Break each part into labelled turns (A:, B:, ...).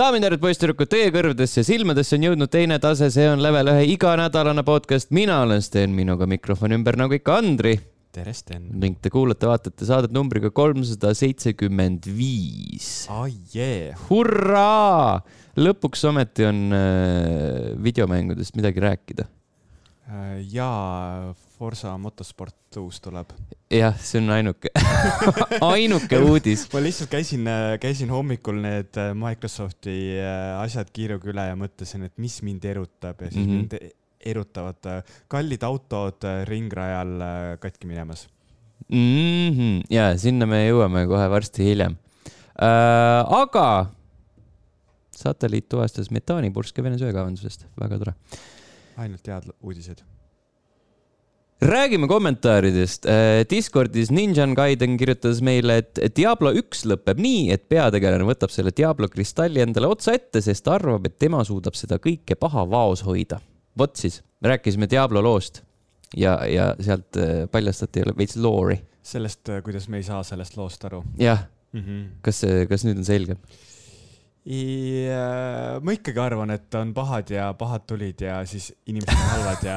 A: daamid ja härrad, poisssüdrukud, teie kõrvadesse ja silmadesse on jõudnud teine tase, see on level ühe iganädalane podcast. mina olen Sten, minuga mikrofoni ümber nagu ikka Andri
B: tere, Sten.
A: ning te kuulate-vaatate saadet numbriga kolmsada seitsekümmend viis.
B: Oh yeah.
A: hurraa! lõpuks ometi on äh, videomängudest midagi rääkida.
B: Jaa, Forsa Motorsport uus tuleb.
A: jah, see on ainuke ainuke uudis.
B: ma lihtsalt käisin, käisin hommikul need Microsofti asjad kiiruga üle ja mõtlesin, et mis mind erutab ja siis mm -hmm. mind erutavad kallid autod ringrajal katki minemas
A: mm. -hmm. ja sinna me jõuame kohe varsti hiljem äh,. aga satelliit tuvastas metaanipurske Vene söekaevandusest, väga tore.
B: Ainult head uudised
A: räägime kommentaaridest. Discordis Ninjan Gaiden kirjutas meile, et Diablo üks lõpeb nii, et peategelane võtab selle Diablo kristalli endale otsa ette, sest arvab, et tema suudab seda kõike paha vaos hoida vot siis, rääkisime Diablo loost ja, ja sealt äh, paljastati veits loori.
B: sellest, äh, kuidas me ei saa sellest loost aru.
A: jah mm, -hmm. kas, kas nüüd on selgem?
B: Ja ma ikkagi arvan, et on pahad ja pahad tulid ja siis inimesed on halvad ja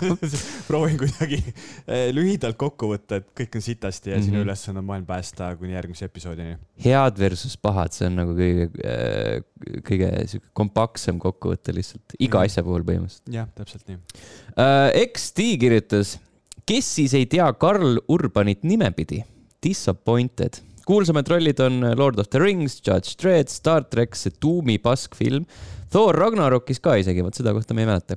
B: proovin kuidagi eh, lühidalt kokku võtta, et kõik on sitasti ja mm -hmm. sinu mhm. ülesanne on maailm päästa kuni järgmise episoodini.
A: head versus pahad, see on nagu kõige, eh, kõige sihuke kompaktsem kokkuvõte lihtsalt iga mm -hmm. asja puhul põhimõtteliselt.
B: jah, täpselt nii
A: uh,. XD kirjutas, kes siis ei tea Karl Urbanit nimepidi? Disappointed kuulsamad rollid on Lord of the Rings, Judge Dredd, Star track, see Doomi paskfilm, Thor Ragnarokis ka isegi, vot seda kohta ma ei mäleta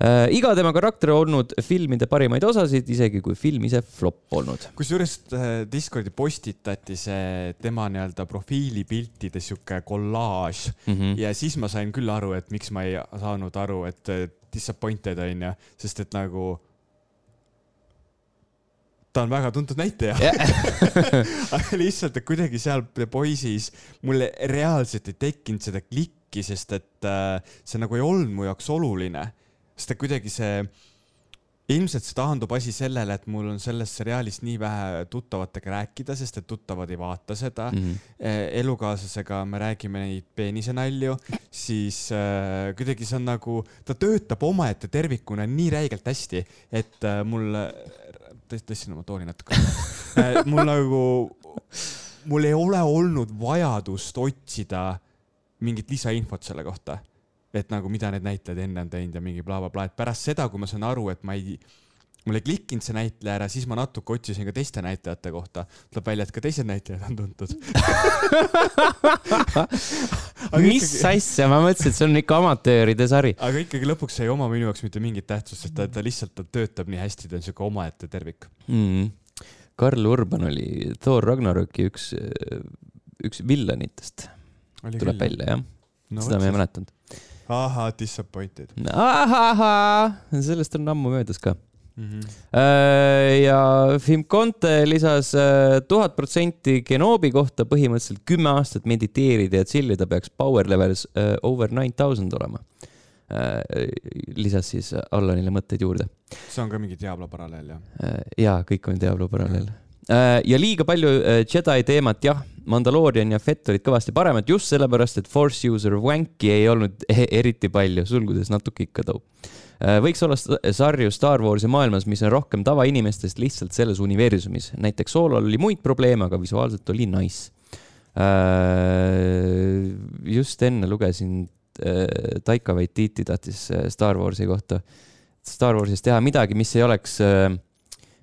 A: äh,. iga tema karakter olnud filmide parimaid osasid, isegi kui film ise flop olnud.
B: kusjuures äh, Discordi postitati see tema nii-öelda profiilipiltide sihuke kollaaž mm -hmm. ja siis ma sain küll aru, et miks ma ei saanud aru, et disappointed on ju, sest et nagu ta on väga tuntud näitleja aga lihtsalt, et kuidagi seal Boys'is mul reaalselt ei tekkinud seda klikki, sest et äh, see nagu ei olnud mu jaoks oluline. sest et kuidagi see, ilmselt see taandub asi sellele, et mul on selles seriaalis nii vähe tuttavatega rääkida, sest et tuttavad ei vaata seda mm. -hmm. elukaaslasega me räägime neid peenise-nalju, siis äh, kuidagi see on nagu, ta töötab omaette tervikuna nii räigelt hästi, et äh, mul tõstsin oma tooni natuke äh, mul nagu, mul ei ole olnud vajadust otsida mingit lisainfot selle kohta. et nagu, mida need näitlejad enne on teinud ja mingi blablabla bla, bla. et pärast seda, kui ma saan aru, et ma ei, mul ei klikkinud see näitleja ära, siis ma natuke otsisin ka teiste näitlejate kohta. tuleb välja, et ka teised näitlejad on tuntud
A: mis ikkagi... asja, ma mõtlesin, et see on ikka amatööride sari.
B: aga ikkagi lõpuks see ei oma minu jaoks mitte mingit tähtsust, sest ta, ta lihtsalt, ta töötab nii hästi, ta on siuke omaette tervik
A: mm.. Karl Urban oli Thor Ragnaroki üks, üks villanitest. tuleb küll. välja, jah no,. seda ma ei mäletanud.
B: ahah, disappointed.
A: ahahah, sellest on ammu möödas ka Mm -hmm. ja Fimconte lisas äh, tuhat protsenti Genobi kohta põhimõtteliselt kümme aastat mediteerida ja chill ida peaks power levels äh, over nine thousand olema. lisas siis Allanile mõtteid juurde.
B: see on ka mingi Diablo paralleel, jah?
A: jaa, kõik on Diablo paralleel ja liiga palju Jedi teemat, jah, Mandaloorian ja Fett olid kõvasti paremad just sellepärast, et Force user Wanki ei olnud eriti palju, sulgudes natuke ikka too võiks olla sarju Star Warsi maailmas, mis on rohkem tavainimestest lihtsalt selles universumis. näiteks Soolol oli muid probleeme, aga visuaalselt oli nice. Äh, just enne lugesin, äh, Taika Waititi tahtis Star Warsi kohta, Star Warsis teha midagi, mis ei oleks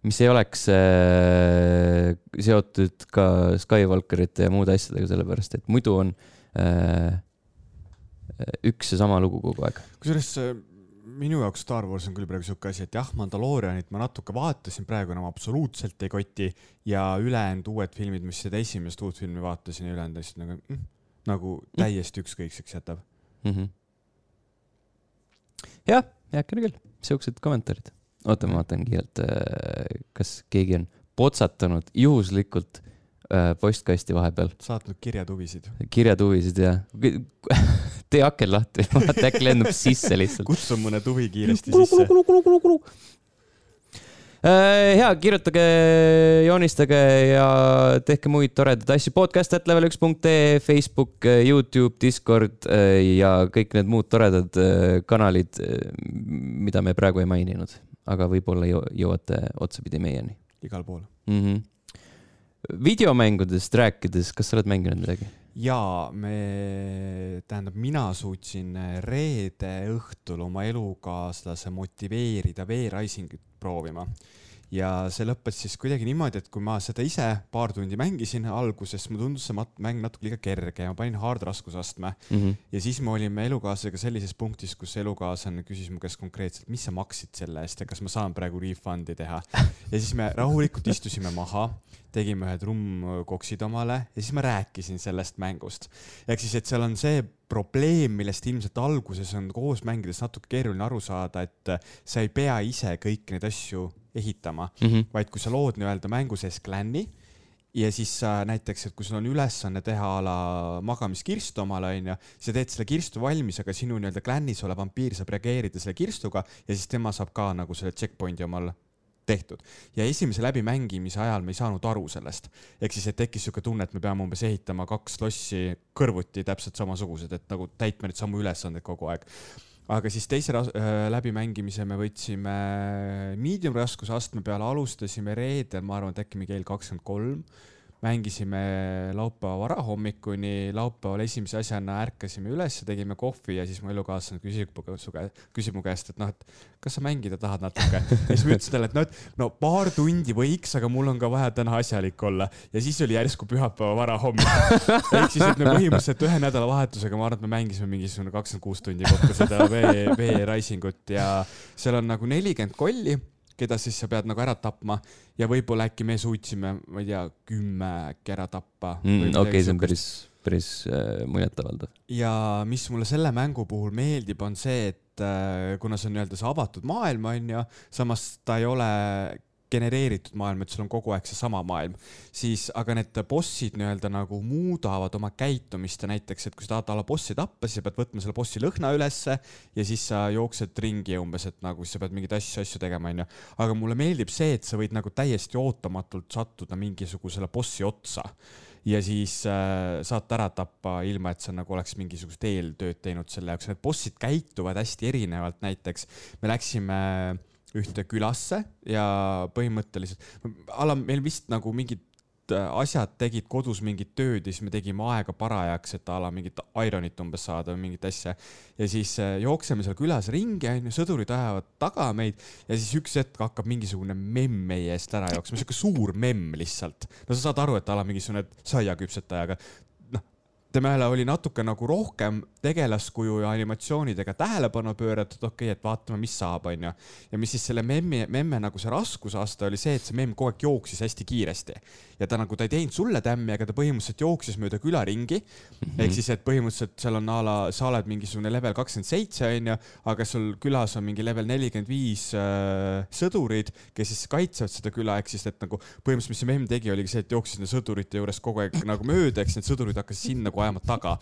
A: mis ei oleks äh, seotud ka Skywalkerite ja muude asjadega, sellepärast et muidu on äh, üks ja sama lugu kogu aeg.
B: kusjuures minu jaoks Star Wars on küll praegu sihuke asi, et jah, Mandaloorianit ma natuke vaatasin, praegu enam absoluutselt ei koti ja ülejäänud uued filmid, mis seda esimest uut filmi vaatasin ja ülejäänud asjad nagu mm,, nagu täiesti ükskõikseks jätab mm. -hmm.
A: jah, heakene küll, siuksed kommentaarid. oota, ma vaatan kiirelt, äh, kas keegi on potsatanud juhuslikult äh, postkasti vahepeal.
B: saatnud kirjatuvisid.
A: kirjatuvisid, jah tee aken lahti, vaata äkki lendab sisse lihtsalt.
B: kutsu mõne tuvi kiiresti sisse.
A: hea, kirjutage, joonistage ja tehke muid toredaid asju. podcast at level üks punkt ee, Facebook, Youtube, Discord ja kõik need muud toredad kanalid, mida me praegu ei maininud, aga võib-olla jõuate otsapidi meieni.
B: igal pool
A: mm. -hmm. videomängudest rääkides, kas sa oled mänginud midagi?
B: Jaa, me, tähendab, mina suutsin reede õhtul oma elukaaslase motiveerida V-Risingit proovima ja see lõppes siis kuidagi niimoodi, et kui ma seda ise paar tundi mängisin alguses, mulle tundus see mäng natuke liiga kerge ja ma panin hard raskusastme mm. -hmm. ja siis me olime elukaaslasega sellises punktis, kus elukaaslane küsis mu käest konkreetselt, mis sa maksid selle eest ja kas ma saan praegu refund'i teha. ja siis me rahulikult istusime maha, tegime ühed rummkoksid omale ja siis ma rääkisin sellest mängust. ehk siis, et seal on see probleem, millest ilmselt alguses on koos mängides natuke keeruline aru saada, et sa ei pea ise kõiki neid asju ehitama mm, -hmm. vaid kui sa lood nii-öelda mängu sees klanni ja siis sa näiteks, et kui sul on ülesanne teha a la magamiskirstu omale, onju, sa teed selle kirstu valmis, aga sinu nii-öelda klannis olev vampiir saab reageerida selle kirstuga ja siis tema saab ka nagu selle checkpoint'i omal tehtud. ja esimese läbimängimise ajal me ei saanud aru sellest. ehk siis, et tekkis siuke tunne, et me peame umbes ehitama kaks lossi kõrvuti täpselt samasugused, et nagu täitma neid samu ülesandeid kogu aeg aga siis teise äh, läbimängimise me võtsime medium raskusastme peale, alustasime reedel, ma arvan, et äkki mingi kell kakskümmend kolm mängisime laupäeva varahommikuni, laupäeval esimese asjana ärkasime üles, tegime kohvi ja siis mu elukaaslane küsib, küsib mu käest, et noh, et kas sa mängida tahad natuke. ja siis ma ütlesin talle, et noh, et no paar tundi võiks, aga mul on ka vaja täna asjalik olla. ja siis oli järsku pühapäeva varahommik. ehk siis, et me põhimõtteliselt ühe nädalavahetusega, ma arvan, et me mängisime mingisugune kakskümmend kuus tundi kokku seda vee, vee raisingut ja seal on nagu nelikümmend kolli keda siis sa pead nagu ära tapma ja võib-olla äkki me suutsime, ma ei tea, kümme äkki ära tappa
A: mm,. okei okay,, see on päris, päris äh, muljetavaldav.
B: ja mis mulle selle mängu puhul meeldib, on see, et äh, kuna see on nii-öelda see avatud maailm, onju, samas ta ei ole genereeritud maailm, et sul on kogu aeg seesama maailm, siis aga need bossid nii-öelda nagu muudavad oma käitumist ja näiteks, et kui sa tahad a la bossi tappa, siis sa pead võtma selle bossi lõhna ülesse ja siis sa jooksed ringi umbes, et nagu sa pead mingeid asju, asju tegema, onju. aga mulle meeldib see, et sa võid nagu täiesti ootamatult sattuda mingisugusele bossi otsa ja siis äh, saad ära tappa, ilma et sa nagu oleks mingisugust eeltööd teinud selle jaoks. Need bossid käituvad hästi erinevalt, näiteks me läksime äh, ühte külasse ja põhimõtteliselt, ala meil vist nagu mingid äh, asjad tegid kodus mingit tööd ja siis me tegime aega parajaks, et a la mingit ironit umbes saada või mingit asja. ja siis äh, jookseme seal külas ringi, onju, sõdurid ajavad taga meid ja siis üks hetk hakkab mingisugune memm meie eest ära jooksma, siuke suur memm lihtsalt. no sa saad aru, et a la mingisugune saiaküpsetajaga temale oli natuke nagu rohkem tegelaskuju ja animatsioonidega tähelepanu pööratud, okei okay,, et vaatame, mis saab, onju. ja mis siis selle memmi, memme nagu see raskusaste oli see, et see memm kogu aeg jooksis hästi kiiresti. Ja ta nagu, ta ei teinud sulle tämmi, aga ta põhimõtteliselt jooksis mööda küla ringi. Mm -hmm.. ehk siis, et põhimõtteliselt seal on a la, sa oled mingisugune level kakskümmend seitse, onju, aga sul külas on mingi level nelikümmend viis äh, sõdurid, kes siis kaitsevad seda küla, ehk siis, et nagu põhimõtteliselt, mis see memm tegi, oligi see, et jooksis nende sõdurite juurest kogu aeg nagu mööda, eks need sõdurid hakkasid sinna kogu ajama taga.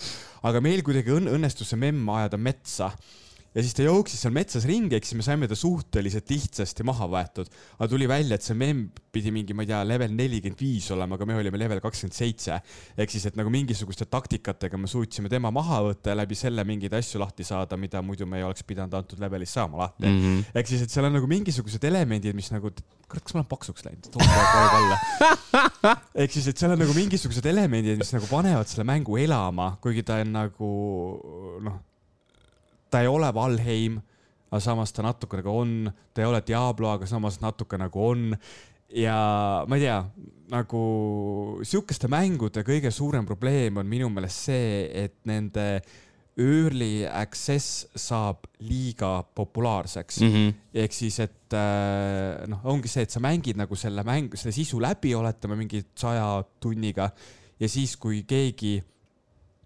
B: aga meil kuidagi õnn õnnestus see memm ajada metsa ja siis ta jooksis seal metsas ringi, eks siis me saime ta suhteliselt lihtsasti maha võetud. aga tuli välja, et see memm pidi mingi, ma ei tea, level nelikümmend viis olema, aga me olime level kakskümmend seitse. ehk siis, et nagu mingisuguste taktikatega me suutsime tema maha võtta ja läbi selle mingeid asju lahti saada, mida muidu me ei oleks pidanud antud levelis saama lahti mm. -hmm. ehk siis, et seal on nagu mingisugused elemendid, mis nagu, kurat, kas ma olen paksuks läinud, toon kohe alla. ehk siis, et seal on nagu mingisugused elemendid, mis nagu panevad selle mängu elama, kuigi ta on nagu noh ta ei ole Valheim, aga samas ta natuke nagu on, ta ei ole Diablo, aga samas natuke nagu on. ja ma ei tea, nagu sihukeste mängude kõige suurem probleem on minu meelest see, et nende early access saab liiga populaarseks mm. -hmm. ehk siis, et äh, noh, ongi see, et sa mängid nagu selle mängu, selle sisu läbi, oletame mingi saja tunniga ja siis, kui keegi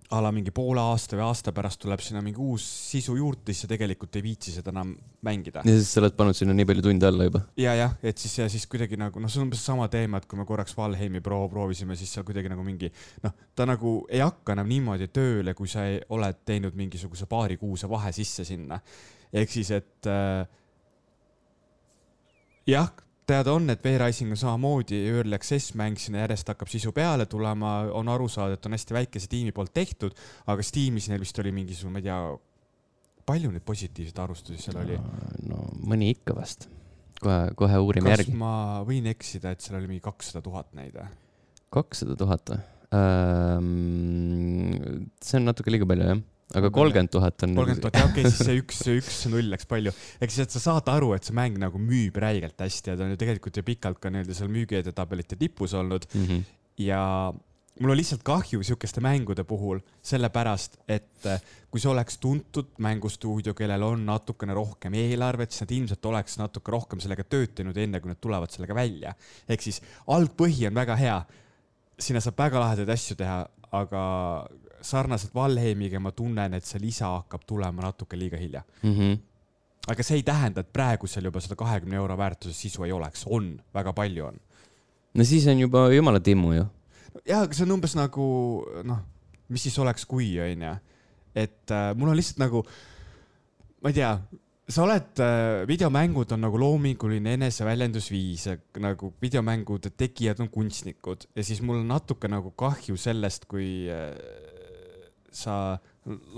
B: a la mingi poole aasta või aasta pärast tuleb sinna mingi uus sisu juurde, siis sa tegelikult ei viitsi seda enam mängida.
A: ja siis sa oled pannud sinna nii palju tunde alla juba.
B: ja, jah, et siis, ja siis kuidagi nagu noh, see on umbes sama teema, et kui me korraks Valheimi pro proovisime, siis seal kuidagi nagu mingi noh, ta nagu ei hakka enam niimoodi tööle, kui sa ei, oled teinud mingisuguse paarikuuse vahe sisse sinna. ehk siis, et äh, jah teada on, et V-Rising on samamoodi access mäng, sinna järjest hakkab sisu peale tulema, on aru saada, et on hästi väikese tiimi poolt tehtud, aga Steamis neil vist oli mingisugune, ma ei tea, palju neid positiivseid arvustusi seal oli?
A: no mõni ikka vast. kohe, kohe uurime
B: kas
A: järgi.
B: ma võin eksida, et seal oli mingi kakssada tuhat neid või?
A: kakssada tuhat või? see on natuke liiga palju jah aga kolmkümmend tuhat on.
B: kolmkümmend tuhat, jah, okei okay,, siis see üks, üks null läks palju. ehk siis, et sa saad aru, et see mäng nagu müüb räigelt hästi ja ta on ju tegelikult ju pikalt ka nii-öelda seal müügiedetabelite tipus olnud mm. -hmm. ja mul on lihtsalt kahju sihukeste mängude puhul, sellepärast et eh, kui see oleks tuntud mängustuudio, kellel on natukene rohkem eelarvet, siis nad ilmselt oleks natuke rohkem sellega töötanud, enne kui nad tulevad sellega välja. ehk siis algpõhi on väga hea, sinna saab väga lahedaid asju teha, aga sarnaselt Valheimiga ma tunnen, et see lisa hakkab tulema natuke liiga hilja mm. -hmm. aga see ei tähenda, et praegu seal juba seda kahekümne euro väärtuses sisu ei oleks, on, väga palju on.
A: no siis on juba jumala timmu ju.
B: jah, aga see on umbes nagu noh, mis siis oleks, kui onju, et äh, mul on lihtsalt nagu, ma ei tea sa oled, äh, videomängud on nagu loominguline eneseväljendusviis, nagu videomängude tegijad on kunstnikud ja siis mul on natuke nagu kahju sellest, kui äh, sa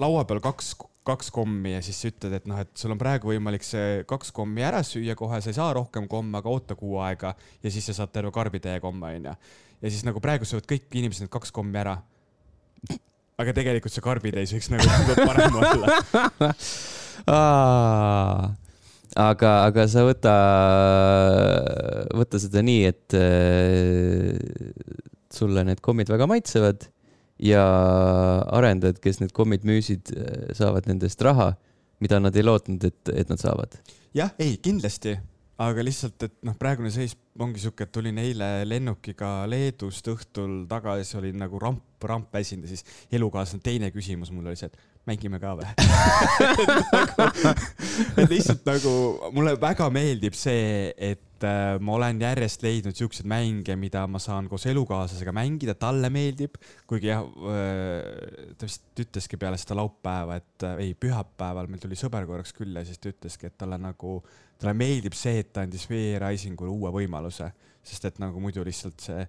B: laua peal kaks, kaks kommi ja siis sa ütled, et noh, et sul on praegu võimalik see kaks kommi ära süüa kohe, sa ei saa rohkem komme, aga oota kuu aega ja siis sa saad terve karbitäie komme, onju. ja siis nagu praegu söövad kõik inimesed need kaks kommi ära. aga tegelikult see karbitäis võiks nagu parem olla
A: aga, aga sa võta, võta seda nii, et äh, sulle need kommid väga maitsevad ja arendajad, kes need kommid müüsid, saavad nendest raha, mida nad ei lootnud, et, et nad saavad.
B: jah, ei kindlasti, aga lihtsalt, et noh, praegune seis ongi sihuke, et tulin eile lennukiga Leedust õhtul tagasi, olin nagu ramp, ramp väsinud ja siis elukaaslane teine küsimus mul oli see, et mängime ka või nagu, et lihtsalt nagu mulle väga meeldib see, et äh, ma olen järjest leidnud siukseid mänge, mida ma saan koos elukaaslasega mängida, talle meeldib, kuigi jah äh,, ta vist ütleski peale seda laupäeva, et äh, ei, pühapäeval meil tuli sõber korraks külla ja siis ta ütleski, et talle nagu, talle meeldib see, et ta andis VR-Risingule uue võimaluse, sest et nagu muidu lihtsalt see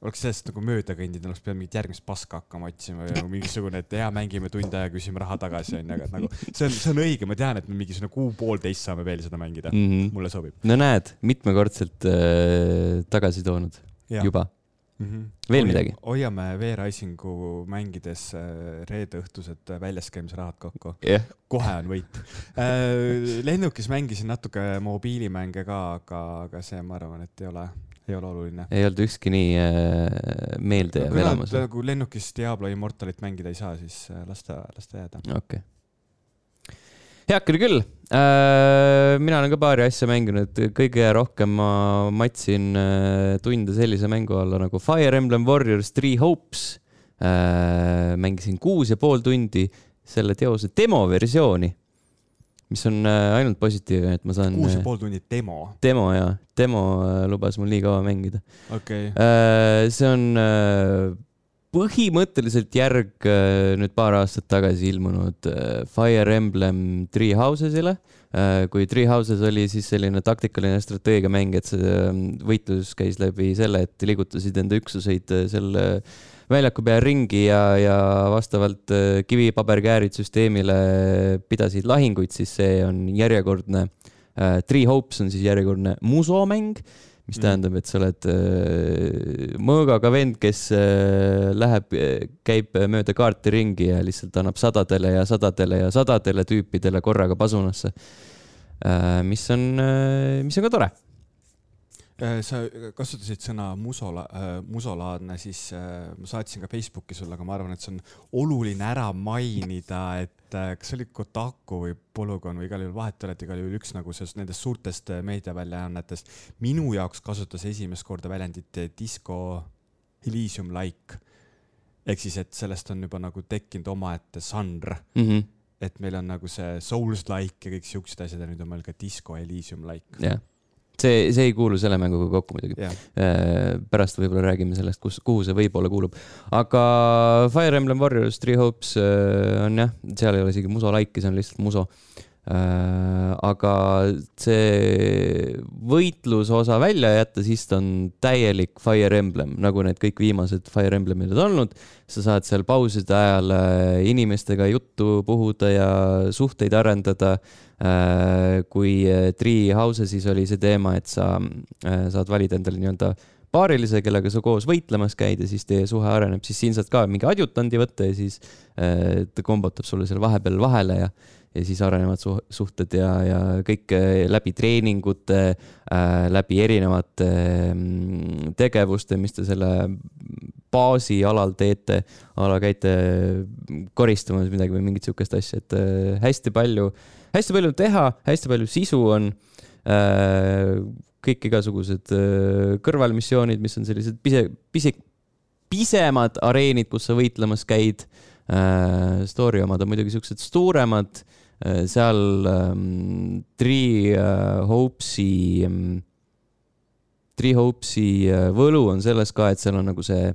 B: oleks sellest nagu mööda kõndinud, oleks pidanud mingit järgmist paska hakkama otsima või nagu mingisugune, et jaa, mängime tund aega, küsime raha tagasi, onju, aga et nagu see on, see on õige, ma tean, et me mingisugune kuu-poolteist saame veel seda mängida mm. -hmm. mulle sobib.
A: no näed, mitmekordselt äh, tagasi toonud ja. juba mm. -hmm. veel Hoia, midagi?
B: hoiame V-Risingu mängides äh, reede õhtused väljaskäimisrahad kokku
A: yeah..
B: kohe on võit äh,. lennukis mängisin natuke mobiilimänge ka, aga, aga see, ma arvan, et ei ole ei ole oluline.
A: ei olnud ükski nii äh, meeldejääv no, elamus?
B: kui lennukis Diablo Immortalit mängida ei saa, siis äh, las ta, las ta jääda.
A: okei okay. heakene küll äh,. mina olen ka paari asja mänginud, kõige rohkem ma matsin äh, tunde sellise mängu alla nagu Fire Emblem Warriors Three Hopes äh,. mängisin kuus ja pool tundi selle teose demoversiooni mis on äh, ainult positiivne, et ma saan.
B: kuus ja äh, pool tundi demo.
A: demo ja, demo äh, lubas mul nii kaua mängida
B: okay..
A: see on põhimõtteliselt järg nüüd paar aastat tagasi ilmunud Fire Emblem Three Houses'ile. kui Three Houses oli siis selline taktikaline strateegiamäng, et see võitlus käis läbi selle, et liigutasid enda üksuseid selle väljaku peal ringi ja, ja vastavalt äh, kivi-paber-käärid süsteemile pidasid lahinguid, siis see on järjekordne äh,. Three Hopes on siis järjekordne musomäng, mis mm. tähendab, et sa oled äh, mõõgaga vend, kes äh, läheb, käib mööda kaarti ringi ja lihtsalt annab sadadele ja sadadele ja sadadele tüüpidele korraga pasunasse äh,. mis on äh,, mis on ka tore
B: Äh, sa kasutasid sõna musola- äh,, musolaadne, siis äh, ma saatsin ka Facebooki sulle, aga ma arvan, et see on oluline ära mainida, et äh, kas see oli Kotaku või Polygon või igal juhul vahet ei ole, et igal juhul üks nagu sellest nendest suurtest äh, meediaväljaannetest minu jaoks kasutas esimest korda väljendit disco Elysium-like. ehk siis, et sellest on juba nagu tekkinud omaette žanr mm. -hmm. et meil on nagu see Souls-like ja kõik siuksed asjad ja nüüd on meil ka disco Elysium-like
A: yeah see, see ei kuulu selle mänguga kokku muidugi yeah.. Äh, pärast võib-olla räägime sellest, kus, kuhu see võib-olla kuulub. aga Fire Emblem Warriors Three Hopes äh, on jah, seal ei ole isegi muso laiki, see on lihtsalt muso. Äh, aga see võitluse osa välja jätta, siis ta on täielik Fire Emblem, nagu need kõik viimased Fire Emblemid on olnud. sa saad seal pauside ajal äh, inimestega juttu puhuda ja suhteid arendada. Äh, kui Tree Houses'is oli see teema, et sa saad valida endale nii-öelda paarilise, kellega sa koos võitlemas käid ja siis teie suhe areneb, siis siin saad ka mingi adjutandi võtta ja siis ta kombotab sulle seal vahepeal vahele ja ja siis arenevad su suhted ja, ja kõik äh, läbi treeningute äh,, läbi erinevate äh, tegevuste, mis te selle baasi alal teete. a la käite koristamas midagi või mingit sihukest asja, et äh, hästi palju, hästi palju teha, hästi palju sisu on äh,. kõik igasugused äh, kõrvalmissioonid, mis on sellised pise, pise, pisemad areenid, kus sa võitlemas käid. Story omad on muidugi siuksed suuremad seal ähm, Three äh, Hopesi ähm,, Three Hopesi äh, võlu on selles ka, et seal on nagu see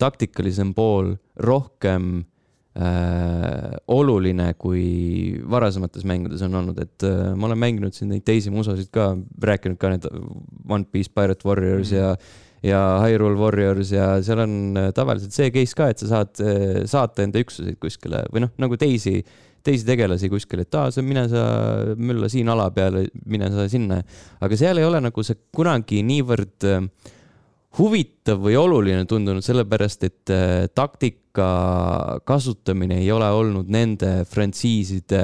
A: taktikalisem pool rohkem äh, oluline, kui varasemates mängudes on olnud, et äh, ma olen mänginud siin neid teisi musosid ka, rääkinud ka need One Piece Pirate Warriors mm -hmm. ja ja Hyrule Warriors ja seal on tavaliselt see case ka, et sa saad saata enda üksuseid kuskile või noh, nagu teisi äh, teisi tegelasi kuskil, et aa, mine sa mülla siin ala peale, mine sa sinna. aga seal ei ole nagu see kunagi niivõrd äh, huvitav või oluline tundunud, sellepärast et äh, taktika kasutamine ei ole olnud nende frantsiiside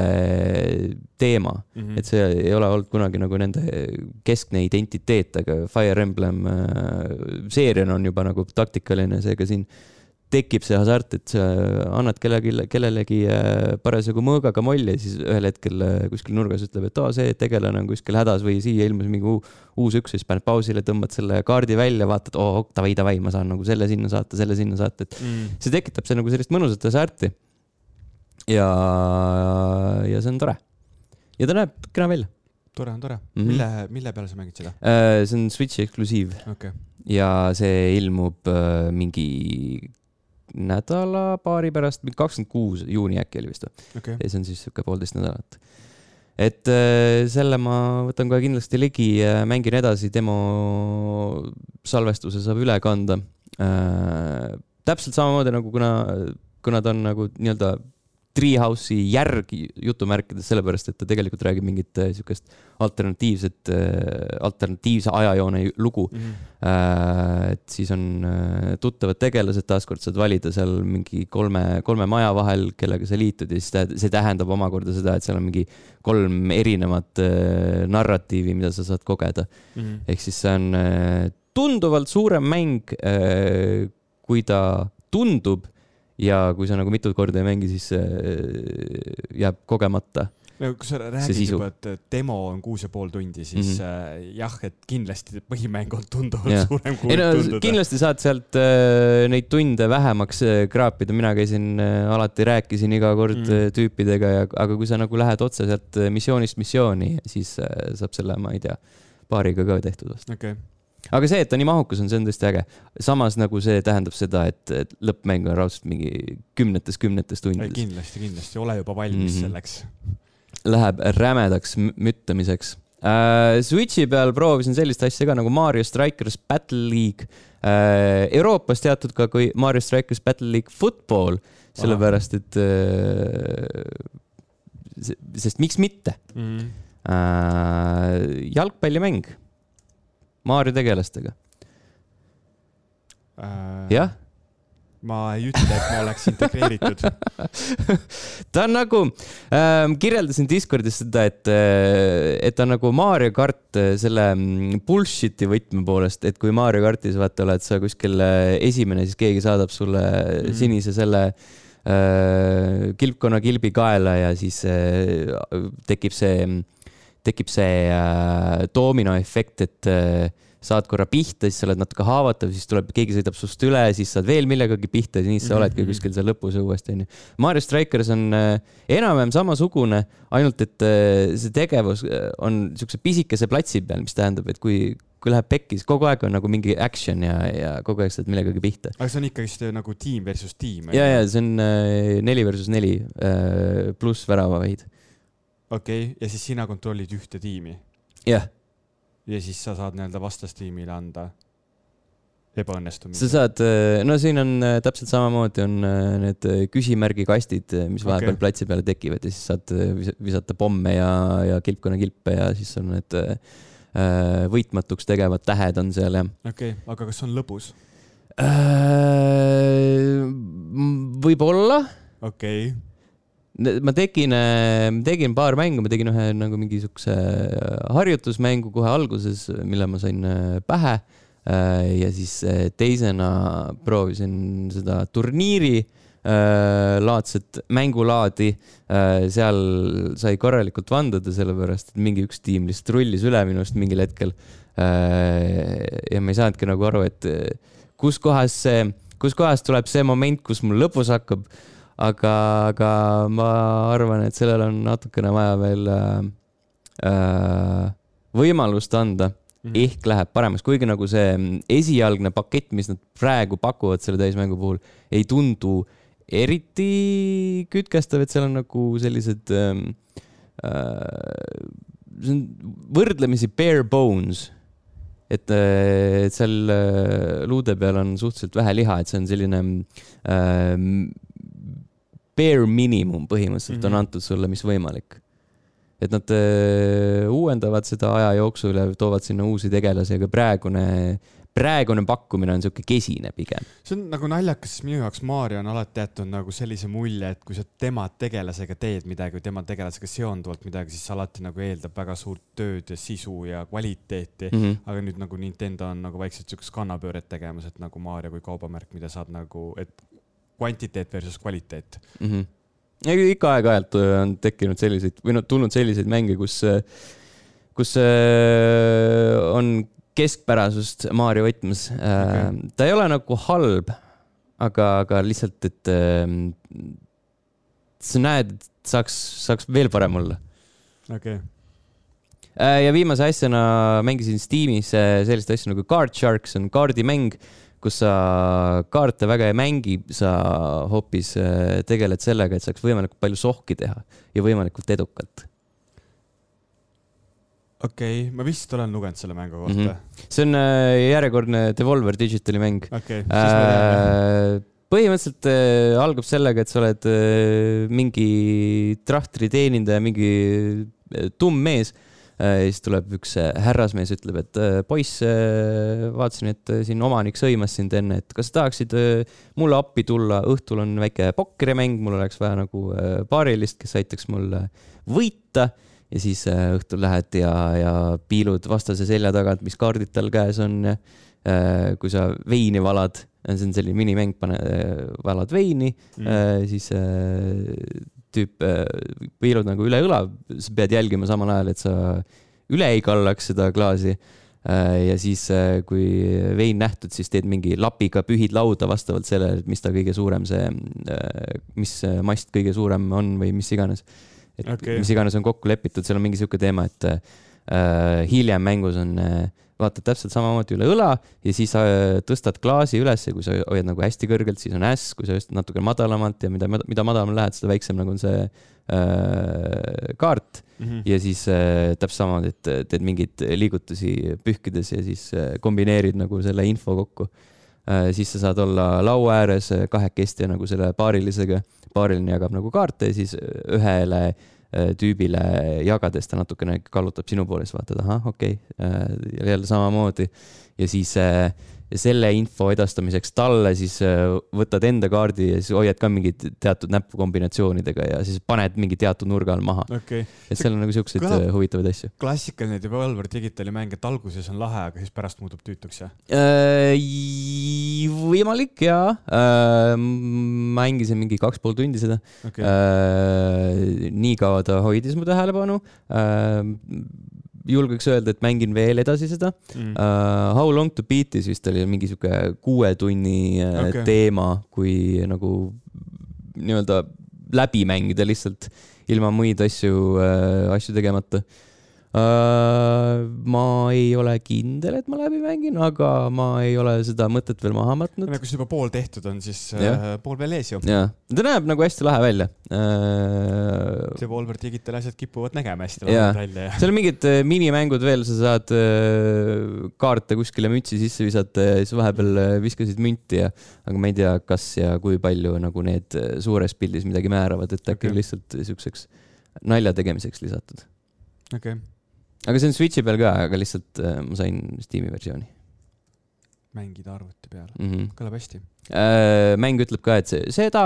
A: teema mm. -hmm. et see ei ole olnud kunagi nagu nende keskne identiteet, aga Fire Emblem äh, seeriana on juba nagu taktikaline, seega siin tekib see hasart, et sa annad kellelegi, kellelegi äh, parasjagu mõõgaga molli ja siis ühel hetkel äh, kuskil nurgas ütleb, et aa, see tegelane on kuskil hädas või siia ilmus mingi uus üksus, siis paned pausile, tõmbad selle kaardi välja, vaatad, oo, davai, davai, ma saan nagu selle sinna saata, selle sinna saata, et mm. see tekitab see nagu sellist mõnusat hasarti. ja, ja see on tore. ja ta näeb kena välja.
B: tore on tore mm. -hmm. mille, mille peale sa mängid seda
A: uh,? see on Switchi eksklusiiv
B: okay.
A: ja see ilmub mingi nädala-paari pärast, mingi kakskümmend kuus juuni äkki oli vist või
B: okay.?
A: ja see on siis sihuke poolteist nädalat. et äh, selle ma võtan kohe kindlasti ligi, mängin edasi, demo salvestuse saab üle kanda äh,. täpselt samamoodi nagu kuna, kuna ta on nagu nii-öelda Treehouse'i järg jutumärkides, sellepärast et ta tegelikult räägib mingit äh, siukest alternatiivset, äh, alternatiivse ajajoone lugu mm. -hmm. et siis on tuttavad tegelased, taaskord saad valida seal mingi kolme, kolme maja vahel, kellega sa liitud ja siis see tähendab omakorda seda, et seal on mingi kolm erinevat narratiivi, mida sa saad kogeda mm. -hmm. ehk siis see on tunduvalt suurem mäng, kui ta tundub ja kui sa nagu mitut korda ei mängi, siis äh, jääb kogemata
B: no kui sa räägid juba, et demo on kuus ja pool tundi, siis mm -hmm. äh, jah, et kindlasti põhimäng on tunduvalt ja. suurem kui
A: no, tunduda. kindlasti saad sealt äh, neid tunde vähemaks äh, kraapida, mina käisin äh, alati, rääkisin iga kord mm -hmm. tüüpidega ja, aga kui sa nagu lähed otse sealt äh, missioonist missiooni, siis äh, saab selle, ma ei tea, paariga ka tehtud vast
B: okay
A: aga see, et ta nii mahukas on, see on tõesti äge. samas nagu see tähendab seda, et, et lõppmäng on raudselt mingi kümnetes, kümnetes tundides.
B: kindlasti, kindlasti, ole juba valmis mm -hmm. selleks.
A: Läheb rämedaks müttamiseks uh,. Switchi peal proovisin sellist asja ka nagu Mario Strikers Battle League uh,. Euroopas teatud ka kui Mario Strikers Battle League Football, sellepärast et uh, sest miks mitte mm. -hmm. Uh, jalgpallimäng Maarja tegelastega
B: äh,.
A: jah
B: ma ei ütle, et ma oleks integreeritud
A: ta on nagu äh,, kirjeldasin Discordis seda, et, äh, et ta on nagu Mario kart äh, selle mm, bullshit'i võtme poolest, et kui Mario kartis vaata oled sa kuskil äh, esimene, siis keegi saadab sulle mm. sinise selle äh, kilpkonna kilbi kaela ja siis äh, tekib see tekib see äh, dominoefekt, et äh, saad korra pihta, siis sa oled natuke haavatav, siis tuleb, keegi sõidab sust üle, siis saad veel millegagi pihta ja siis sa oledki mm -hmm. kuskil seal lõpus uuesti, onju. Mario Strikers on äh, enam-vähem samasugune, ainult et äh, see tegevus äh, on siukse pisikese platsi peal, mis tähendab, et kui, kui läheb pekki, siis kogu aeg on nagu mingi action ja, ja kogu aeg saad millegagi pihta.
B: aga see on ikkagist nagu tiim versus tiim?
A: ja, ja see on neli versus neli pluss väravavaid
B: okei okay., ja siis sina kontrollid ühte tiimi
A: jah,
B: ja siis sa saad nii-öelda vastastiimile anda ebaõnnestumisi
A: sa. saad, no siin on äh, täpselt samamoodi on äh, need äh, küsimärgi kastid, mis vahepeal
B: Okei.
A: platsi peale tekivad ja siis saad vis- visata pomme ja, ja kilpkonnakilpe ja siis on need võitmatuks tegevad tähed on seal ja
B: okei okay., aga kas on lõbus?
A: äh,. võib-olla
B: okei okay.,
A: ma tegin, tegin paar mängu, ma tegin ühe nagu mingi siukse harjutusmängu kohe alguses, mille ma sain äh, pähe. ja siis äh, teisena proovisin seda turniiri äh, laadset mängulaadi. seal sai korralikult vandada, sellepärast et mingi üks tiim lihtsalt rullis üle minust mingil hetkel. ja ma ei saanudki nagu aru, et äh, kus kohas see, kus kohas tuleb see moment, kus mul lõpus hakkab aga, aga ma arvan, et sellele on natukene vaja veel äh, äh, võimalust anda,
B: Mhm.
A: ehk läheb paremaks, kuigi nagu see esialgne pakett, mis nad praegu pakuvad selle täismängu puhul, ei tundu eriti kütkestav, et seal on nagu sellised ähm, äh,, see on võrdlemisi bare bones. Et, et seal äh, luude peal on suhteliselt vähe liha, et see on selline äh, bare minimum põhimõtteliselt mm -hmm.
B: Mhm.
A: on antud sulle, mis võimalik. et nad äh, uuendavad seda aja jooksul ja toovad sinna uusi tegelasi, aga praegune, praegune pakkumine on sihuke kesine pigem.
B: see on nagu naljakas, sest minu jaoks Mario on alati jätnud nagu sellise mulje, et kui sa tema tegelasega teed midagi või tema tegelasega seonduvalt midagi, siis alati nagu eeldab väga suurt tööd ja sisu ja kvaliteeti mm.
A: Mm
B: -hmm. aga nüüd nagu Nintendo on nagu vaikselt siukest kannapööret tegemas, et nagu Mario kui kaubamärk, mida saab nagu, et kvantiteet versus kvaliteet.
A: mm. -hmm. ikka aeg-ajalt äh, on tekkinud selliseid või noh, tulnud selliseid mänge, kus, kus äh, on keskpärasust Mario võtmes okay. Ta ei ole nagu halb, aga, aga lihtsalt, et äh, sa näed, et saaks, saaks veel parem olla.
B: okei okay.,
A: Äh, ja viimase asjana mängisin Steamis äh, sellist asja nagu Card Sharks on kaardimäng, kus sa kaarte väga ei mängi, sa hoopis äh, tegeled sellega, et saaks võimalikult palju sohki teha ja võimalikult edukalt.
B: okei okay., ma vist olen lugenud selle mängu kohta mm. -hmm.
A: see on äh, järjekordne Devolver Digitali mäng.
B: okay..
A: Äh, põhimõtteliselt äh, algab sellega, et sa oled äh, mingi trahtri teenindaja, mingi äh, tumm mees äh,. Siis tuleb üks äh, härrasmees, ütleb, et äh, poiss äh,, vaatasin, et äh, siin omanik sõimas sind enne, et kas tahaksid äh, mulle appi tulla, õhtul on väike pokkerimäng, mul oleks vaja nagu äh, paarilist, kes aitaks mul äh, võita ja siis äh, õhtul lähed ja, ja piilud vastase selja tagant, mis kaardid tal käes on ja äh, kui sa veini valad, see on selline minimäng, pane, valad veini
B: mm.,
A: siis äh, tüüp äh, piilud nagu üle õla, sa pead jälgima samal ajal, et sa üle ei kallaks seda klaasi äh, ja siis, kui vein nähtud, siis teed mingi lapiga pühid lauda vastavalt sellele, et mis ta kõige suurem see, mis mast kõige suurem on või mis iganes. et okay. mis iganes on kokku lepitud, seal on mingi sihuke teema, et äh, hiljem mängus on äh, vaatad täpselt samamoodi üle õla ja siis äh, tõstad klaasi üles ja kui sa hoiad nagu hästi kõrgelt, siis on äss, kui sa just natuke madalamalt ja mida, mida madalamale lähed, seda väiksem nagu on see äh, kaart
B: mm. -hmm.
A: ja siis äh, täpselt samamoodi, et äh, teed mingeid liigutusi pühkides ja siis äh, kombineerid nagu selle info kokku äh,. siis sa saad olla laua ääres äh, kahekesti nagu selle paarilisega, paariline jagab nagu kaarte ja siis äh, ühele äh, tüübile jagades ta natukene kallutab sinu poole, siis vaatad, ahah, okei okay., jälle samamoodi ja siis äh, selle info edastamiseks talle siis äh, võtad enda kaardi ja siis hoiad ka mingid teatud näpukombinatsioonidega ja siis paned mingi teatud nurga all maha.
B: okay.,
A: et seal on nagu siukseid äh, huvitavaid asju.
B: klassikaline Devolver Digitali mäng, et alguses on lahe, aga siis pärast muutub tüütuks, jah?
A: Äh, võimalik jaa, mängisin mingi kaks pool tundi seda
B: okay.,
A: äh,. nii kaua ta hoidis mu tähelepanu äh,. Julgeks öelda, et mängin veel edasi seda
B: mm.
A: uh,. How long to beat'is vist oli mingi sihuke kuue tunni
B: Okei.
A: okay. teema, kui nagu nii-öelda läbi mängida lihtsalt ilma muid asju uh,, asju tegemata. Uh, ma ei ole kindel, et ma läbi mängin, aga ma ei ole seda mõtet veel maha matnud.
B: kui see juba pool tehtud on, siis ja. uh, pool veel ees ju.
A: jah, ta näeb nagu hästi lahe välja
B: uh,. see Volver Digital asjad kipuvad nägema hästi lahedad välja
A: ja. seal on mingid minimängud veel, sa saad kaarte kuskile mütsi sisse visata ja siis vahepeal viskasid münti ja, aga ma ei tea, kas ja kui palju nagu need suures pildis midagi määravad, et äkki okay. lihtsalt siukseks nalja tegemiseks lisatud.
B: okei okay
A: aga see on Switch'i peal ka, aga lihtsalt äh, ma sain Steam'i versiooni.
B: mängida arvuti peal
A: mm, -hmm.
B: kõlab hästi.
A: Mäng ütleb ka, et see, seda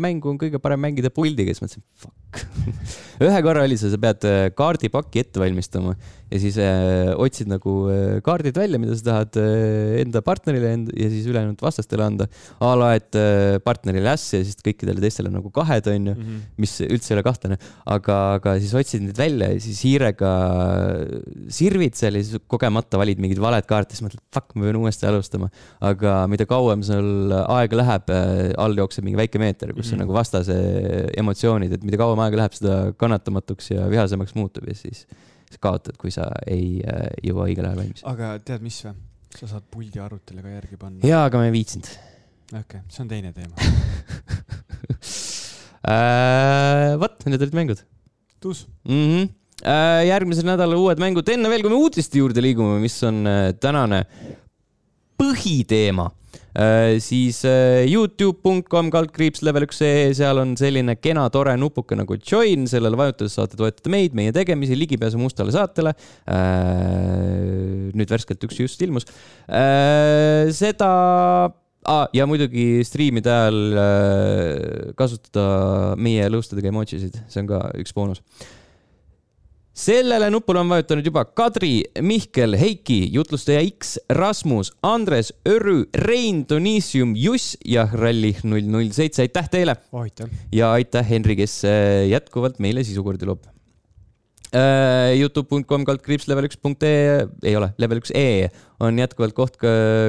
A: mängu on kõige parem mängida puldiga, siis mõtlesin, fuck ühe korra oli see, sa pead äh, kaardipakki ette valmistama ja siis äh, otsid nagu äh, kaardid välja, mida sa tahad äh, enda partnerile end ja siis ülejäänud vastastele anda. a la, et äh, partnerile äss ja siis kõikidele teistele nagu kahed, onju -hmm. mis üldse ei ole kahtlane. aga, aga siis otsid neid välja ja siis hiirega sirvid seal ja siis kogemata valid mingid valed kaarte, siis mõtled, fuck, ma pean uuesti alustama. aga mida kauem sul aega läheb äh,, all jookseb mingi väike meeter, kus mm -hmm. on nagu vastase emotsioonid, et mida kauem aega läheb, seda kannatamatuks ja vihasemaks muutub ja siis sa kaotad, kui sa ei äh, jõua õigel ajal valmis.
B: aga tead, mis või? sa saad puldi arvutile ka järgi panna.
A: jaa, aga ma ei viitsinud.
B: okei okay,, see on teine teema
A: äh, vot, need olid mängud.
B: tuus
A: mm. -hmm. järgmisel nädalal uued mängud, enne veel, kui me uudiste juurde liigume, mis on tänane põhiteema siis äh, Youtube.com kaldkriips level üks ee, seal on selline kena tore nupuke nagu join, sellele vajutades saate toetada meid, meie tegemisi, ligipääsu mustale saatele. Äh, nüüd värskelt üks just ilmus. seda ah, ja muidugi striimide ajal kasutada meie lõustadega emojisid, see on ka üks boonus sellele nupule on vajutanud juba Kadri, Mihkel, Heiki, jutlustaja X, Rasmus, Andres, Örü, Rein, Donissium, Juss ja Rallih null null seitse, aitäh teile!
B: aitäh!
A: ja aitäh, Henri, kes äh, jätkuvalt meile sisukordi loob Äh, Youtube.com kaldkriips level üks punkt ee, ei ole, level üks ee on jätkuvalt koht,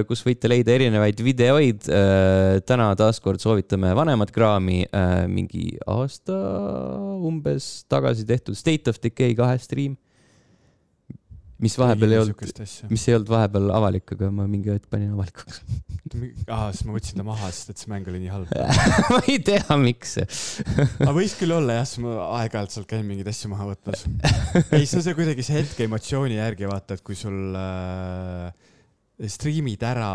A: kus võite leida erinevaid videoid. Äh, täna taaskord soovitame vanemat kraami, äh, mingi aasta umbes tagasi tehtud State of Decay kahe stream mis vahepeal ei olnud, mis ei olnud vahepeal avalik, aga ma mingi hetk panin avalikuks.
B: Aa, siis ma võtsin ta maha, sest et see mäng oli nii halb.
A: Ma ei tea, miks
B: aga võis küll olla jah, siis ma aeg-ajalt sealt käin mingeid asju maha võtmas. ei, see on see kuidagi see hetke emotsiooni järgi vaata, et kui sul äh, striimid ära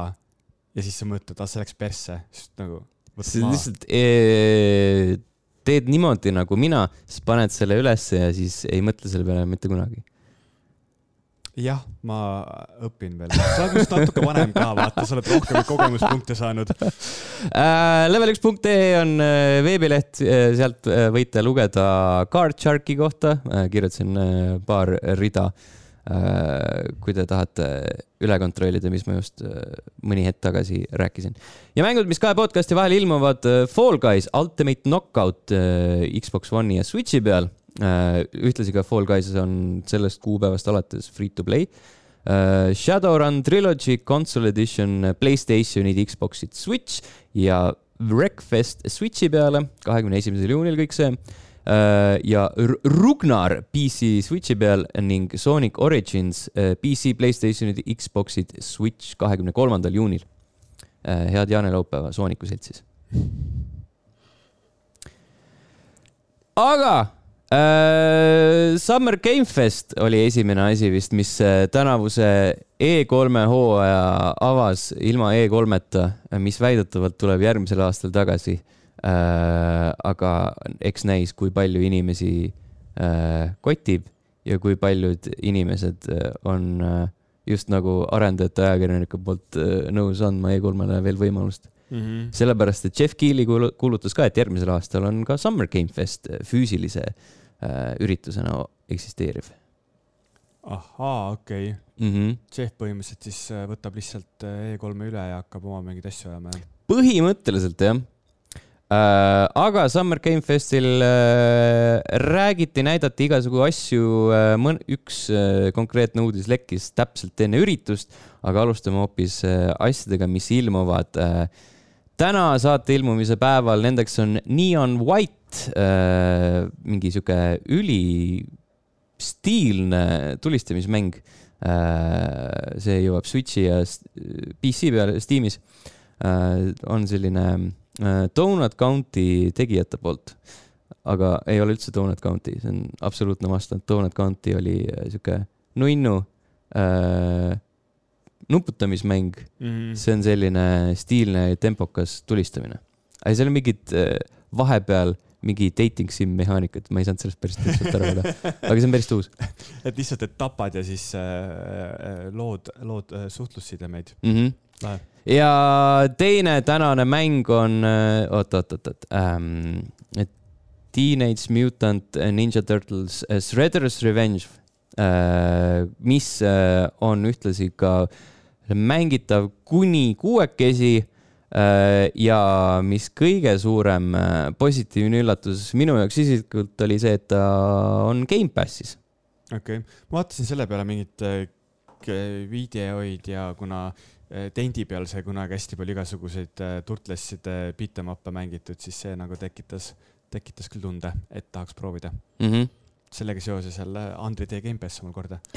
B: ja siis sa mõtled, ah see läks persse, siis nagu.
A: see lihtsalt ee, teed niimoodi nagu mina, siis paned selle ülesse ja siis ei mõtle selle peale mitte kunagi
B: jah, ma õpin veel. sa oled just natuke vanem ka, vaata, sa oled rohkem kogemuspunkte saanud
A: äh,. Level1.ee on äh, veebileht, äh, sealt võite lugeda Card Sharki kohta, kirjutasin paar rida. kui te tahate üle kontrollida, mis ma just mõni hetk tagasi rääkisin. ja mängud, mis kahe podcast'i vahel ilmuvad, Fall Guys Ultimate Knockout Xbox One'i ja Switch'i peal ühtlasi ka Fall Guys on sellest kuupäevast alates free to play. Äh, Shadowrun Trilogy Console Edition Playstationid, Xbox'id, Switch ja Wreckfest Switchi peale, kahekümne esimesel juunil kõik see. Äh, ja Rugnar PC Switchi peal ning Sonic Origins PC, Playstationid, Xbox'id, Switch kahekümne kolmandal juunil. head jaanelaupäeva Sooniku seltsis. aga Summer Game Fest oli esimene asi vist, mis äh, tänavuse E3 hooaja avas ilma E3-ta, mis väidetavalt tuleb järgmisel aastal tagasi aga eks näis, kui palju inimesi kotib ja kui paljud inimesed on just nagu arendajate ajakirjanike poolt nõus andma E3-le veel võimalust mm. -hmm. sellepärast, et Jeff Keeli kuulutas ka, et järgmisel aastal on ka Summer Game Fest füüsilise äh, üritusena eksisteeriv.
B: ahaa, okei okay.
A: mm. -hmm.
B: Jeff põhimõtteliselt siis äh, võtab lihtsalt äh, E3-e üle ja hakkab oma mingeid asju ajama, jah?
A: põhimõtteliselt jah äh,. aga Summer Game Festil äh, räägiti, näidati igasugu asju äh,. üks äh, konkreetne uudis lekkis täpselt enne üritust, aga alustame hoopis äh, asjadega, mis ilmuvad äh, täna saate ilmumise päeval, nendeks on Neon White äh,, mingi sihuke üli stiilne tulistamismäng äh,. see jõuab Switchi ja PC peale Steamis äh,. on selline Donut County tegijate poolt, aga ei ole üldse Donut County, see on absoluutne vastand. Donut County oli sihuke nunnu nuputamismäng mm. -hmm. see on selline stiilne ja tempokas tulistamine. aga seal on mingid vahepeal mingi dating sim mehaanikat, ma ei saanud sellest päris täpselt aru veel, aga see on päris uus.
B: et lihtsalt, et tapad ja siis äh, äh lood, lood äh, suhtlussidemeid
A: mm. -hmm. ja teine tänane mäng on äh,, oot, oot, oot, oot ähm,, Teenage Mutant Ninja Turtles uh, Shredder's Revenge äh,, mis äh, on ühtlasi ka mängitav kuni kuuekesi Äh, ja mis kõige suurem äh, positiivne üllatus minu jaoks isiklikult oli see, et ta on Gamepassis.
B: okei okay., ma vaatasin selle peale mingit äh, videoid ja kuna tendi peal sai kunagi hästi palju igasuguseid turtlesside beat em up'e mängitud, siis see nagu tekitas, tekitas küll tunde, et tahaks proovida
A: mm. -hmm.
B: sellega seoses jälle Andri tee Gamepass mul korda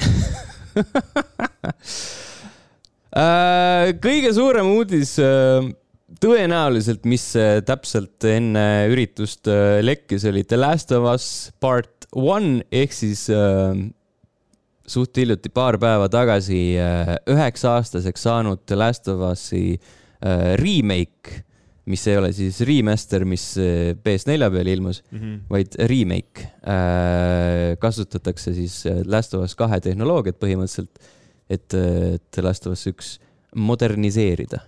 A: kõige suurem uudis tõenäoliselt, mis täpselt enne üritust äh, lekkis, oli The Last of Us Part One ehk siis äh, suht hiljuti, paar päeva tagasi äh, üheksa-aastaseks saanud The Last of Us'i äh, remake, mis ei ole siis remaster, mis äh, PS4 peal ilmus mm, -hmm. vaid remake äh,. kasutatakse siis Last of Us kahe tehnoloogiat põhimõtteliselt, et, et The Last of Us üks moderniseerida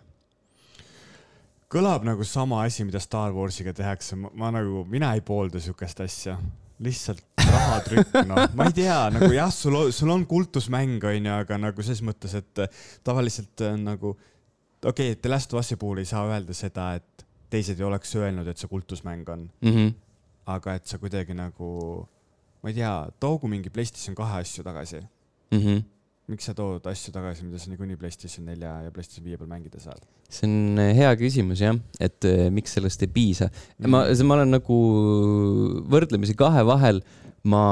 B: kõlab nagu sama asi, mida Star Warsiga tehakse, ma nagu, mina ei poolda siukest asja, lihtsalt rahatrükk, noh, ma ei tea, nagu jah, sul, sul on kultusmäng, onju, aga nagu ses mõttes, et tavaliselt nagu okei okay,, The Last of Us'i puhul ei saa öelda seda, et teised ei oleks öelnud, et see kultusmäng on
A: mm. -hmm.
B: aga et sa kuidagi nagu, ma ei tea, toogu mingi PlayStation kahe asju tagasi
A: mm. -hmm
B: miks sa tood asju tagasi, mida sa niikuinii PlayStation nelja ja PlayStation viie peal mängida saad?
A: See on äh, hea küsimus jah, et äh, miks sellest ei piisa mm.. ma, ma olen nagu võrdlemisi kahe vahel, ma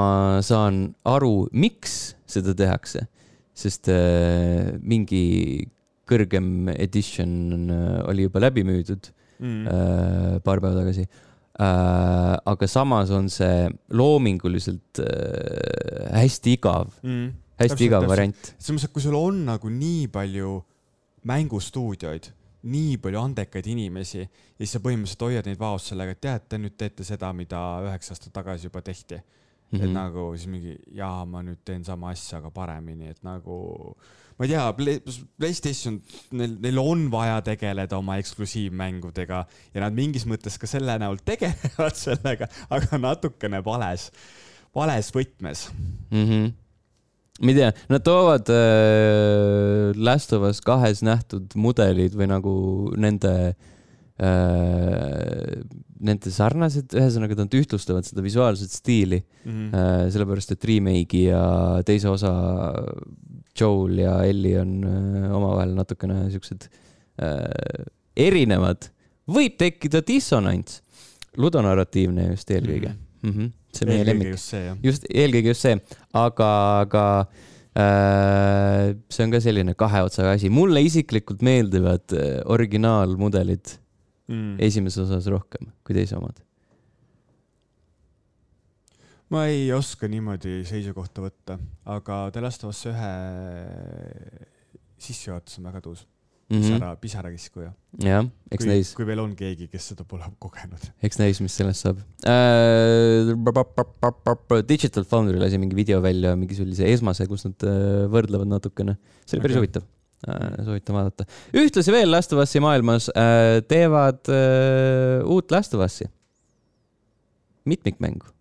A: saan aru, miks seda tehakse, sest äh, mingi kõrgem edition oli juba läbi müüdud mm. äh, paar päeva tagasi äh,. aga samas on see loominguliselt äh, hästi igav mm hästi igav variant.
B: selles mõttes, et kui sul on nagu nii palju mängustuudioid, nii palju andekaid inimesi ja siis sa põhimõtteliselt hoiad neid vaos sellega, et tead, te nüüd teete seda, mida üheksa aastat tagasi juba tehti mm. -hmm. et mhm. nagu siis mingi, jaa, ma nüüd teen sama asja, aga paremini, et nagu ma ei tea Play, Playstation, neil, neil on vaja tegeleda oma eksklusiivmängudega ja nad mingis mõttes ka selle näol tegelevad sellega, aga natukene vales, vales võtmes
A: mm. -hmm ma ei tea, nad toovad äh, Last of Us kahes nähtud mudelid või nagu nende äh,, nende sarnased, ühesõnaga nad ühtlustavad seda visuaalset stiili mm. -hmm. Äh, sellepärast, et remake'i ja teise osa Joel ja Ellie on äh, omavahel natukene siuksed äh, erinevad. võib tekkida dissonants, ludonarratiivne just eelkõige mm. -hmm. Mm -hmm see on meie lemmik. just, eelkõige just see, aga, aga äh, see on ka selline kahe otsaga asi. mulle isiklikult meeldivad äh, originaalmudelid mm. esimeses osas rohkem kui teise omad.
B: ma ei oska niimoodi seisukohta võtta, aga The Last of Us ühe sissejuhatus on väga tuus mm -hmm. pisara, pisarakiskuja.
A: jah, eks
B: kui,
A: näis.
B: kui veel on keegi, kes seda pole kogenud.
A: eks näis, mis sellest saab äh,. Digital Foundry lasi mingi video välja, mingi sellise esmase, kus nad äh, võrdlevad natukene. see oli päris okay. huvitav äh,, soovitan vaadata. ühtlasi veel Last of Us'i maailmas äh, teevad äh, uut Last of Us'i. mitmikmängu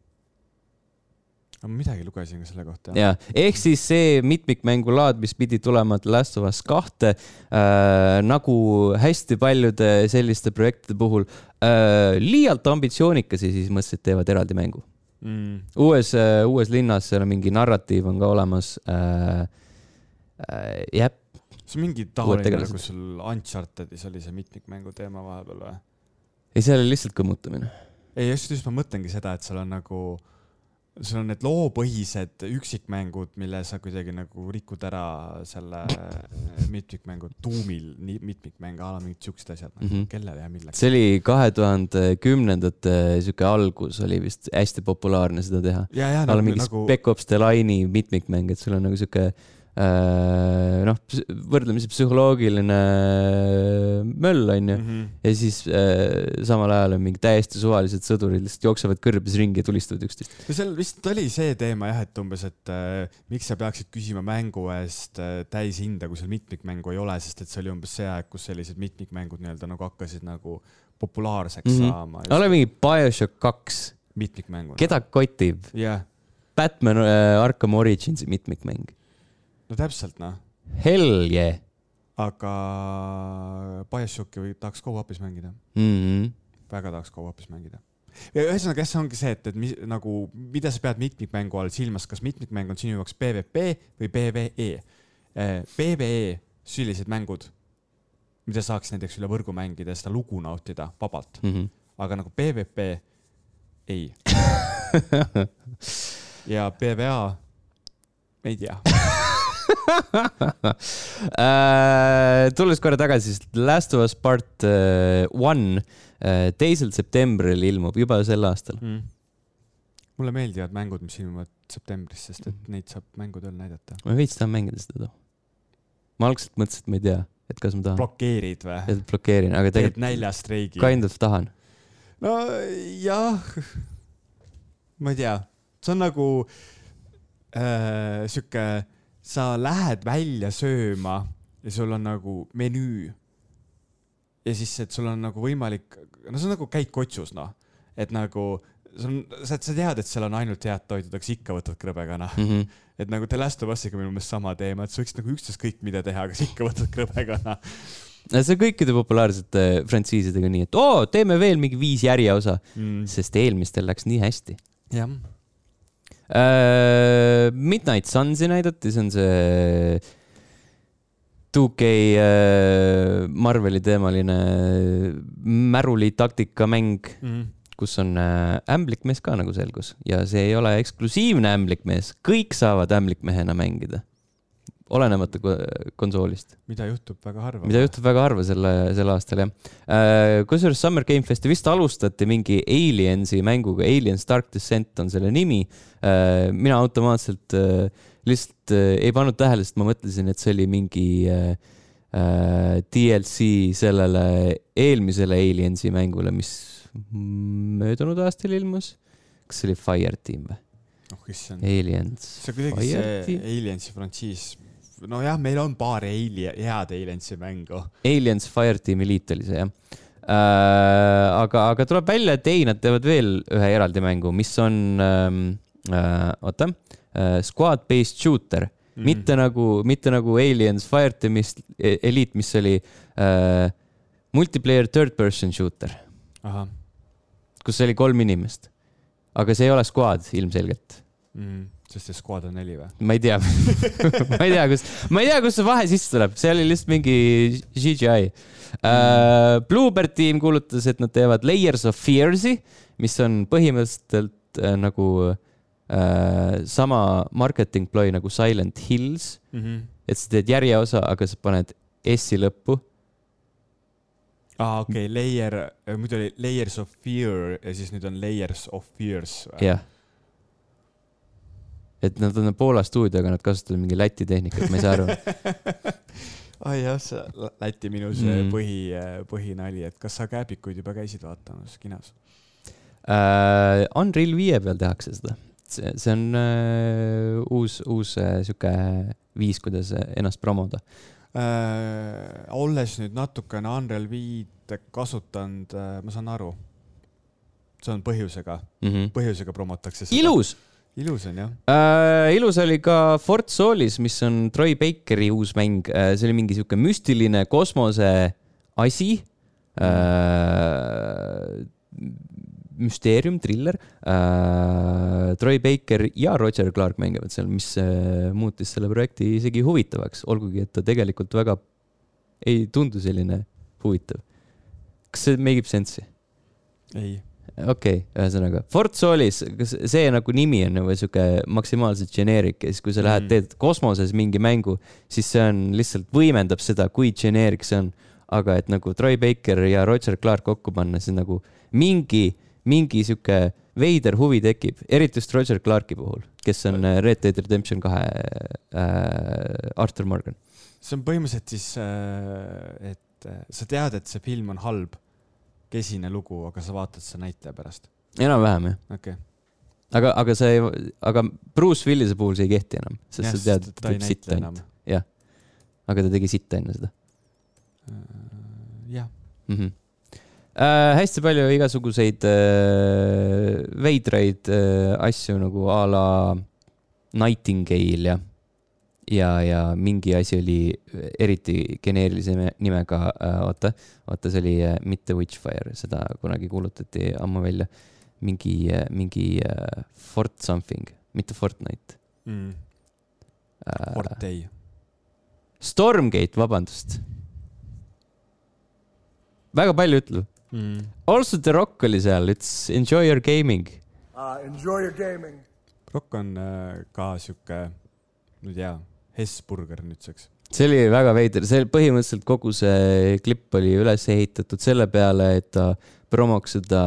B: ma midagi lugesin ka selle kohta.
A: ja, ehk siis see mitmikmängulaad, mis pidi tulema Last of Us kahte äh,, nagu hästi paljude selliste projektide puhul äh,, liialt ambitsioonikas ja siis mõtlesid, et teevad eraldi mängu mm.. uues äh,, uues linnas, seal on mingi narratiiv on ka olemas äh,. Äh, jah.
B: see on mingi taoline nagu sul Unchartedis oli see mitmikmängu teema vahepeal või?
A: ei, seal oli lihtsalt kõmmutamine.
B: ei, just, just ma mõtlengi seda, et seal on nagu sul on need loopõhised üksikmängud, mille sa kuidagi nagu rikud ära selle mitmikmängu tuumil, mitmikmäng, a la mingid siuksed asjad mm, -hmm. kellele ja milleks.
A: see oli kahe tuhande kümnendate sihuke algus oli vist hästi populaarne seda teha. a la mingi nagu... Spec Ops The Line'i mitmikmäng, et sul on nagu sihuke Äh, noh, võrdlemisi psühholoogiline möll, onju. -hmm. ja siis äh, samal ajal on mingi täiesti suvalised sõdurid lihtsalt jooksevad kõrbes ringi ja tulistavad üksteist.
B: no seal vist oli see teema jah, et umbes, et äh, miks sa peaksid küsima mängu eest äh, täishinda, kui seal mitmikmängu ei ole, sest et see oli umbes see aeg, kus sellised mitmikmängud nii-öelda nagu hakkasid nagu populaarseks mm -hmm. saama.
A: ole mingi BioShock kaks.
B: mitmikmängu.
A: keda kotib
B: yeah.?
A: Batman äh, Arkham Originsi mitmikmäng
B: no täpselt noh.
A: Hell yeah.
B: aga BioShocki või tahaks go-up'is mängida
A: mm. -hmm.
B: väga tahaks go-up'is mängida. ühesõnaga, jah, see ongi see, et, et mis, nagu, mida sa pead mitmikmängu all silmas, kas mitmikmäng on sinu jaoks PVP või PVE eh,? PVE, sellised mängud, mida saaks näiteks üle võrgu mängida ja seda lugu nautida vabalt
A: mm. -hmm.
B: aga nagu PVP, ei ja PVA, ei tea
A: tulles korra tagasi, siis Last of Us Part äh, One äh, teisel septembril ilmub juba sel aastal mm.
B: mulle meeldivad mängud, mis ilmuvad septembris, sest et neid saab mängutööl näidata.
A: ma veits tahan mängida seda. ma algselt mõtlesin, et ma ei tea, et kas ma tahan.
B: blokeerid või?
A: et blokeerin, aga tegelikult.
B: näljastreigi.
A: Kind of tahan.
B: no jah, ma ei tea, see on nagu äh, sihuke sa lähed välja sööma ja sul on nagu menüü. ja siis, et sul on nagu võimalik, no see on nagu käik otsus, noh, et nagu sul on, sa, sa tead, et seal on ainult head toidud, aga sa ikka võtad krõbekana
A: mm. -hmm.
B: et nagu The Last of Us'iga minu meelest sama teema, et sa võiksid nagu ükstaskõik mida teha, aga sa ikka võtad krõbekana
A: see on kõikide populaarsete frantsiisidega nii, et oo, teeme veel mingi viis järjeosa mm., sest eelmistel läks nii hästi.
B: jah
A: Uh, Midnight Sunsi näidati, see on see 2K uh, äh, Marveli teemaline märuli taktikamäng mm, -hmm. kus on uh, ämblikmees ka nagu selgus. Ja see ei ole eksklusiivne ämblikmees, kõik saavad ämblikmehena mängida olenemata konsoolist.
B: mida juhtub väga harva.
A: mida juhtub väga harva selle, sel aastal jah äh,. kusjuures Summer Game Festi vist alustati mingi Aliensi mänguga, Aliens Dark Descent on selle nimi äh,. mina automaatselt äh, lihtsalt ei pannud tähele, sest ma mõtlesin, et see oli mingi DLC sellele eelmisele Aliensi mängule, mis möödunud aastal ilmus. kas see oli Fireteam või?
B: oh issand.
A: Aliens.
B: see on kuidagi see Aliensi frantsiis nojah, meil on paar Alien, head Aliensi mängu.
A: Aliens Fireteam Elite oli see jah äh,. aga, aga tuleb välja, et ei, nad teevad veel ühe eraldi mängu, mis on ähm,, äh, oota äh,, squad-based shooter mm. -hmm. mitte nagu, mitte nagu Aliens Fireteamist e-, Elite, mis oli äh, multiplayer third-person shooter. kus oli kolm inimest. aga see ei ole squad ilmselgelt
B: mm sest see Squad on neli või?
A: ma ei tea ma ei tea, kus, ma ei tea, kust see vahe sisse tuleb, see oli lihtsalt mingi CGI uh,. Bluebird tiim kuulutas, et nad teevad Layers of Fears'i, mis on põhimõtteliselt uh, nagu uh, sama marketing ploy nagu Silent Hills
B: mm. -hmm.
A: et sa teed järjeosa, aga sa paned S-i lõppu
B: aa ah,, okei okay., layer, muidu oli Layers of Fear ja siis nüüd on Layers of Fears
A: jah yeah et nad on Poola stuudioga, nad kasutavad mingi Läti tehnikat, ma ei saa aru
B: ai jah, see Läti minu see mm. põhi, põhinali, et kas sa Kääbikuid juba käisid vaatamas kinos
A: uh,? Unreal viie peal tehakse seda, see, see on uh, uus, uus uh, sihuke viis, kuidas ennast promoda
B: uh,. olles nüüd natukene Unreal viit kasutanud uh,, ma saan aru, see on põhjusega
A: mm, -hmm.
B: põhjusega promotakse seda.
A: ilus
B: ilus on jah
A: äh,. ilus oli ka Fort Solis, mis on Troy Bakeri uus mäng äh,, see oli mingi sihuke müstiline kosmose asi äh,. müsteerium, triller äh,. Troy Baker ja Roger Clark mängivad seal, mis äh, muutis selle projekti isegi huvitavaks, olgugi et ta tegelikult väga ei tundu selline huvitav. kas see make ib sense'i?
B: ei
A: okei okay,, ühesõnaga Fort Solis, kas see nagu nimi on nagu sihuke maksimaalselt generic ja siis, kui sa lähed mm. teed kosmoses mingi mängu, siis see on lihtsalt võimendab seda, kui generic see on. aga et nagu Troy Baker ja Roger Clark kokku panna, siis nagu mingi, mingi sihuke veider huvi tekib, eriti just Roger Clarki puhul, kes on äh, Red Dead Redemption kahe äh, Arthur Morgan.
B: see on põhimõtteliselt siis äh,, et äh, sa tead, et see film on halb kesine lugu, aga sa vaatad seda näitleja pärast?
A: enam-vähem jah.
B: okei okay.
A: aga, aga see, aga Bruce Willise puhul see ei kehti enam, sest ja, sa tead, et ta teeb sitta ainult. jah. aga ta tegi sitta enne seda
B: uh,. jah
A: mm. -hmm. Äh, hästi palju igasuguseid äh, veidraid äh, asju nagu a la Nightingale ja ja, ja mingi asi oli eriti geneerilise nimega äh,, oota, oota, see oli äh, mitte Witchfire, seda kunagi kuulutati ammu välja. mingi äh,, mingi äh, Fort something, mitte Fortnite
B: mm.. Äh, Fortei.
A: Stormgate, vabandust. väga palju ütleb
B: mm..
A: Also The Rock oli seal, ütles enjoy your gaming
C: uh,. Enjoy your gaming.
B: Rock on äh, ka sihuke, ma ei tea Hesburger nüüdseks.
A: see oli väga veider, see põhimõtteliselt kogu see klipp oli üles ehitatud selle peale, et ta promoks seda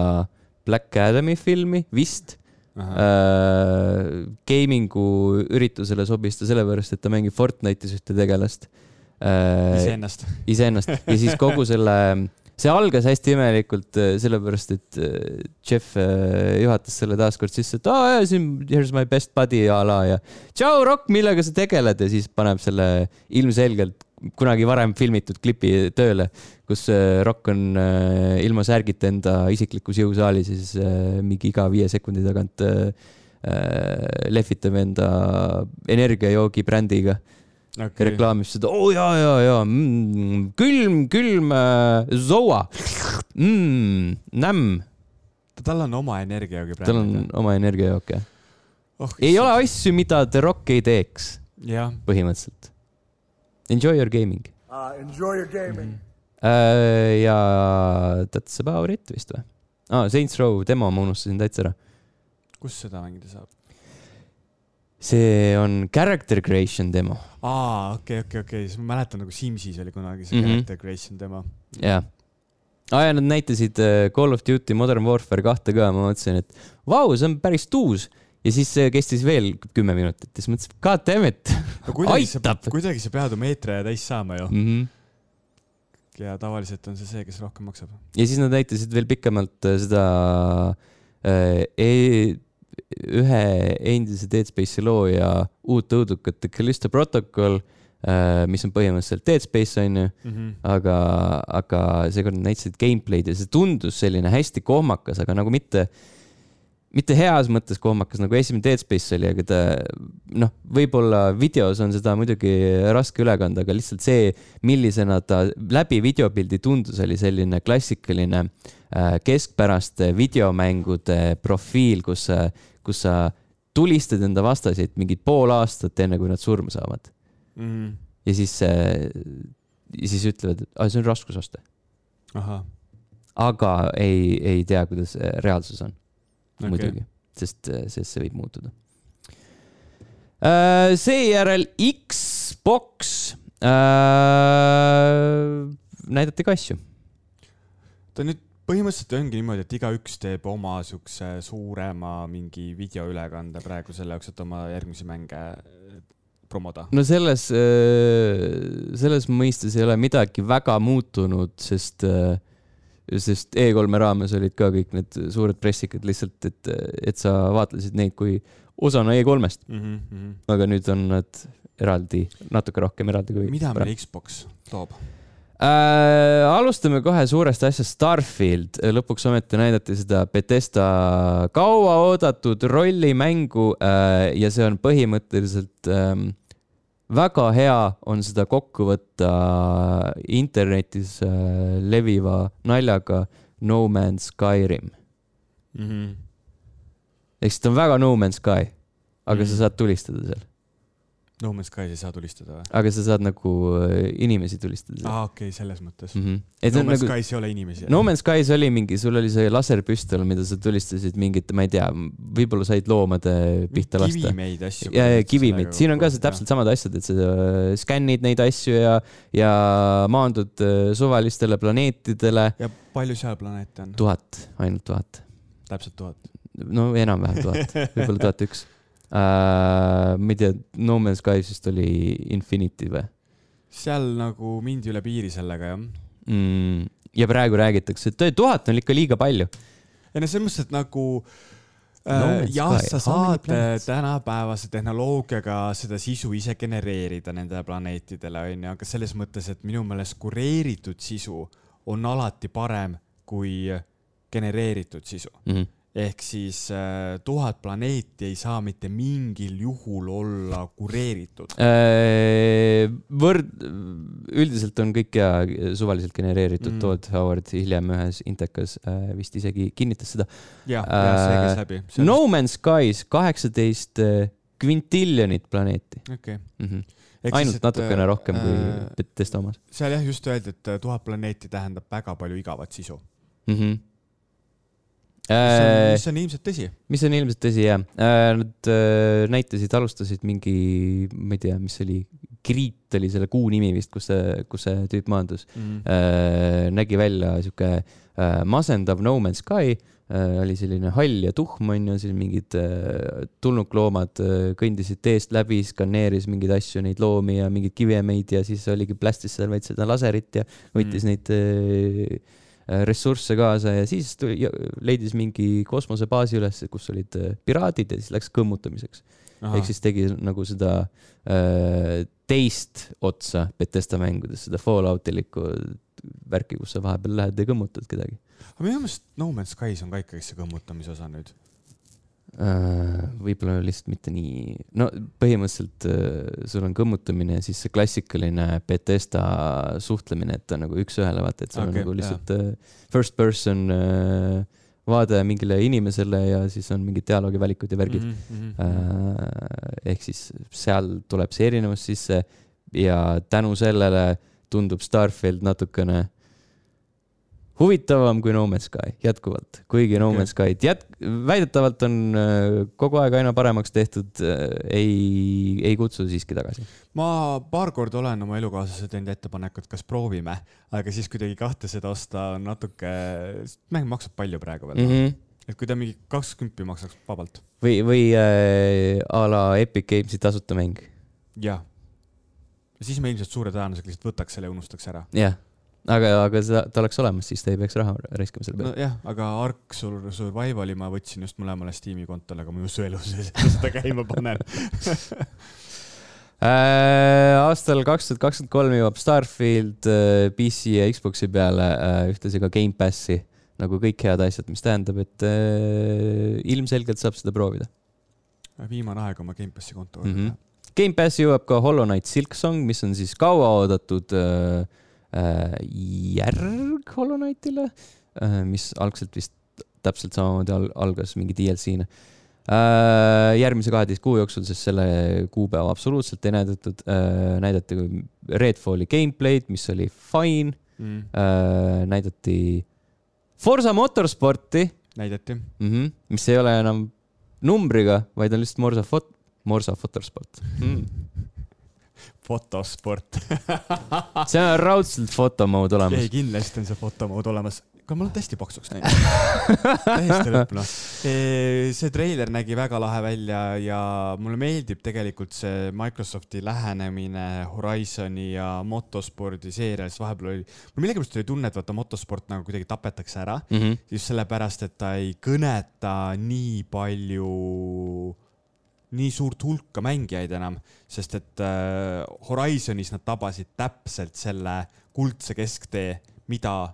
A: Black Adami filmi, vist. Äh, gaming'u üritusele sobis ta sellepärast, et ta mängib Fortnite'is ühte tegelast
B: äh,. iseennast.
A: iseennast ja siis kogu selle see algas hästi imelikult, äh, sellepärast et äh, Jeff äh, juhatas selle taaskord sisse, et aa siin here's my best buddy a la ja tšau, Rock, millega sa tegeled? Ja siis paneb selle ilmselgelt kunagi varem filmitud klipi tööle, kus Rock on ilma särgita enda isiklikus jõusaalis ja siis mingi iga viie sekundi tagant lehvitab enda energiajoogi brändiga okay. reklaamib seda, oo oh, jaa, jaa, jaa mm,, külm, külm äh, Zoa mm,, nämm.
B: tal on oma energiajook
A: praegu. tal on oma energiajook, jah oh,. ei ole asju, mida The Rock ei teeks. põhimõtteliselt. Enjoy your gaming
C: uh,. Enjoy your gaming mm..
A: Uh, ja that's about it vist või ah,? Saints Row demo ma unustasin täitsa ära.
B: kus seda mängida saab?
A: See on character creation demo.
B: aa, okei okay,, okei okay,, okei okay., siis ma mäletan nagu Simsis oli kunagi see mm -hmm. character creation demo.
A: jah. aa ja nad näitasid äh, Call of Duty Modern Warfare kahte ka, ma mõtlesin, et vau, see on päris tuus. ja siis see kestis veel kümme minutit ja siis mõtlesin, god damn it
B: no,, aitab. kuidagi sa pead oma eetriaja täis saama ju
A: mm. -hmm
B: ja tavaliselt on see see, kes rohkem maksab.
A: ja siis nad näitasid veel pikemalt äh, seda äh, e ühe endise Dead Space'i looja uut õudukat Callisto Protocol äh,, mis on põhimõtteliselt Dead Space onju
B: mm, -hmm.
A: aga, aga seekord näitasid gameplay'd ja see tundus selline hästi kohmakas, aga nagu mitte mitte heas mõttes kohmakas, nagu esimene Dead Space oli, aga ta noh, võib-olla videos on seda muidugi raske üle kanda, aga lihtsalt see, millisena ta läbi videopildi tundus, oli selline klassikaline äh, keskpäraste videomängude profiil, kus äh, kus sa tulistad enda vastaseid mingid pool aastat, enne kui nad surma saavad
B: mm..
A: ja siis, ja siis ütlevad, et see on raskusaste. aga ei, ei tea, kuidas reaalsus on okay.. muidugi, sest, sest see võib muutuda. Äh, seejärel Xbox äh, näidati ka asju.
B: ta nüüd põhimõtteliselt ongi niimoodi, et igaüks teeb oma siukse suurema mingi videoülekande praegu selle jaoks, et oma järgmisi mänge äh, promoda.
A: no selles, äh, selles mõistes ei ole midagi väga muutunud, sest, äh, sest E3-e raames olid ka kõik need suured pressikad lihtsalt, et, et sa vaatlesid neid kui osana E3-st
B: mm. -hmm.
A: aga nüüd on nad eraldi, natuke rohkem eraldi kui.
B: mida meile Xbox toob?
A: Äh,. alustame kohe suurest asjast, Starfield, lõpuks ometi näidati seda Betesta kauaoodatud rollimängu äh, ja see on põhimõtteliselt ähm, väga hea on seda kokku võtta internetis äh, leviva naljaga No Man's Skyrim
B: mm. -hmm.
A: ehk siis ta on väga No Man's Sky, aga mm -hmm. sa saad tulistada seal
B: No Man's Sky's ei saa tulistada või?
A: aga sa saad nagu äh, inimesi tulistada
B: aa, okei okay,, selles mõttes
A: mm.
B: mm.
A: -hmm. et
B: No Man's
A: nagu,
B: Sky's ei ole inimesi.
A: No Man's Sky's oli mingi, sul oli see laserpüstol, mida sa tulistasid mingite, ma ei tea, võib-olla said loomade pihta lasta.
B: kivimeid asju.
A: ja, ja kivimeid, siin on ka see täpselt samad asjad, et sa äh, skännid neid asju ja, ja maandud äh, suvalistele planeetidele.
B: ja palju seal planeete on?
A: tuhat, ainult tuhat,
B: täpselt tuhat.
A: no enam-vähem tuhat, võib-olla tuhat üks uh,. ma ei tea, No Man's Sky vist oli Infinity või
B: seal nagu mindi üle piiri sellega jah.
A: mm,? ja praegu räägitakse, et tuhat on ikka liiga palju.
B: ei no selles mõttes, et nagu
A: No
B: äh,
A: Man's
B: jah, sa saad
A: planets?
B: tänapäevase tehnoloogiaga seda sisu ise genereerida nendele planeetidele, onju, aga selles mõttes, et minu meelest kureeritud sisu on alati parem kui genereeritud sisu.
A: Mm -hmm.
B: Ehk siis äh, tuhat planeeti ei saa mitte mingil juhul olla kureeritud.
A: Äh, võrd-, üldiselt on kõik ja suvaliselt genereeritud
B: Mm.
A: Todd Howard hiljem ühes intekas äh, vist isegi kinnitas seda.
B: jah, jah, see käis
A: Äh,
B: läbi.
A: No Man's Sky's kaheksateist kvintiljonit planeeti
B: okei.
A: mm. -hmm. ainult natukene rohkem kui
B: äh,
A: Bethesda omas
B: seal jah, just öeldi, et äh, tuhat planeeti tähendab väga palju igavat sisu.
A: mm. -hmm.
B: Mis on,
A: Äh,
B: mis on ilmselt tõsi.
A: mis on ilmselt tõsi jah äh,, nad äh, näitasid, alustasid mingi, ma ei tea, mis oli, Kriit oli selle kuu nimi vist, kus see, kus see tüüp maandus
B: Mm.
A: nägi välja sihuke masendav No Man's Sky oli selline hall ja tuhm onju, siis mingid tulnukloomad kõndisid teest läbi, skaneeris mingeid asju, neid loomi ja mingeid kivemeid ja siis oligi plästis seal veits seda laserit ja võttis
B: Mm.
A: neid ressursse kaasa ja siis tuli, leidis mingi kosmosebaasi üles, kus olid äh, piraadid ja siis läks kõmmutamiseks. ehk siis tegi nagu seda äh, teist otsa Betesta mängudes, seda Falloutilikku värki, kus sa vahepeal lähed ja kõmmutad kedagi
B: aga minu meelest No Man's Sky's on ka ikkagi see kõmmutamise osa nüüd.
A: äh,. võib-olla lihtsalt mitte nii, no põhimõtteliselt äh, sul on kõmmutamine ja siis see klassikaline Betesta suhtlemine, et ta nagu üks-ühele vaata, et sul okay, on nagu lihtsalt äh, first person vaade mingile inimesele ja siis on mingid dialoogivalikud ja värgid mm. -hmm. ehk siis seal tuleb see erinevus sisse ja tänu sellele tundub Starfield natukene huvitavam kui No Man's Sky jätkuvalt, kuigi No. Man's Sky'd jät-, väidetavalt on äh, kogu aeg aina paremaks tehtud, ei, ei kutsu siiski tagasi
B: ma paar korda olen oma elukaaslasele teinud ettepanekut, kas proovime, aga siis kuidagi kahte seda osta on natuke, mäng maksab palju praegu veel
A: mm.
B: mm.
A: -hmm.
B: et kui ta mingi kakskümmend maksaks vabalt.
A: või, või äh, a la Epic Games'i tasuta mäng,
B: jah. siis ma ilmselt suure tõenäosusega lihtsalt võtaks selle ja unustaks ära.
A: jah. aga, aga seda, ta oleks olemas, siis ta ei peaks raha raiskama selle peale.
B: nojah, aga Ark Sur- Survivali ma võtsin just mõlemale Steam'i kontole, aga ma ei usu elu sees, et ma seda käima panen.
A: Äh, aastal kaks tuhat kakskümmend kolm jõuab Starfield äh, PC ja Xbox'i peale äh, ühtlasi ka Gamepassi nagu kõik head asjad, mis tähendab, et ilmselgelt saab seda proovida
B: viimane aeg oma Gamepassi konto
A: mm. -hmm. Gamepassi jõuab ka Hollow Knight Silksong, mis on siis kauaoodatud äh, järg Hollow Knightile äh,, mis algselt vist täpselt samamoodi al algas mingi DLC-na äh,. järgmise kaheteist kuu jooksul, sest selle kuupäeva absoluutselt ei näidatud äh,, näidati Redfalli gameplay'd, mis oli fine
B: mm..
A: äh,, näidati Forsa Motorsporti
B: näidati.
A: mm, -hmm, mis ei ole enam numbriga, vaid on lihtsalt Morsa fot-, Morsa Motorsport mm..
B: Fotosport.
A: see on raudselt fotomode
B: ei,
A: olemas.
B: kindlasti on see fotomood olemas. kuule, ma olen hästi paksuks läinud. täiesti lõpp, noh. see treiler nägi väga lahe välja ja mulle meeldib tegelikult see Microsofti lähenemine Horizoni ja motospordi seerias. vahepeal oli, mul millegipärast oli tunne, et vaata motosport nagu kuidagi tapetakse ära
A: Mm -hmm.
B: just sellepärast, et ta ei kõneta nii palju, nii suurt hulka mängijaid enam, sest et äh, Horizonis nad tabasid täpselt selle kuldse kesktee, mida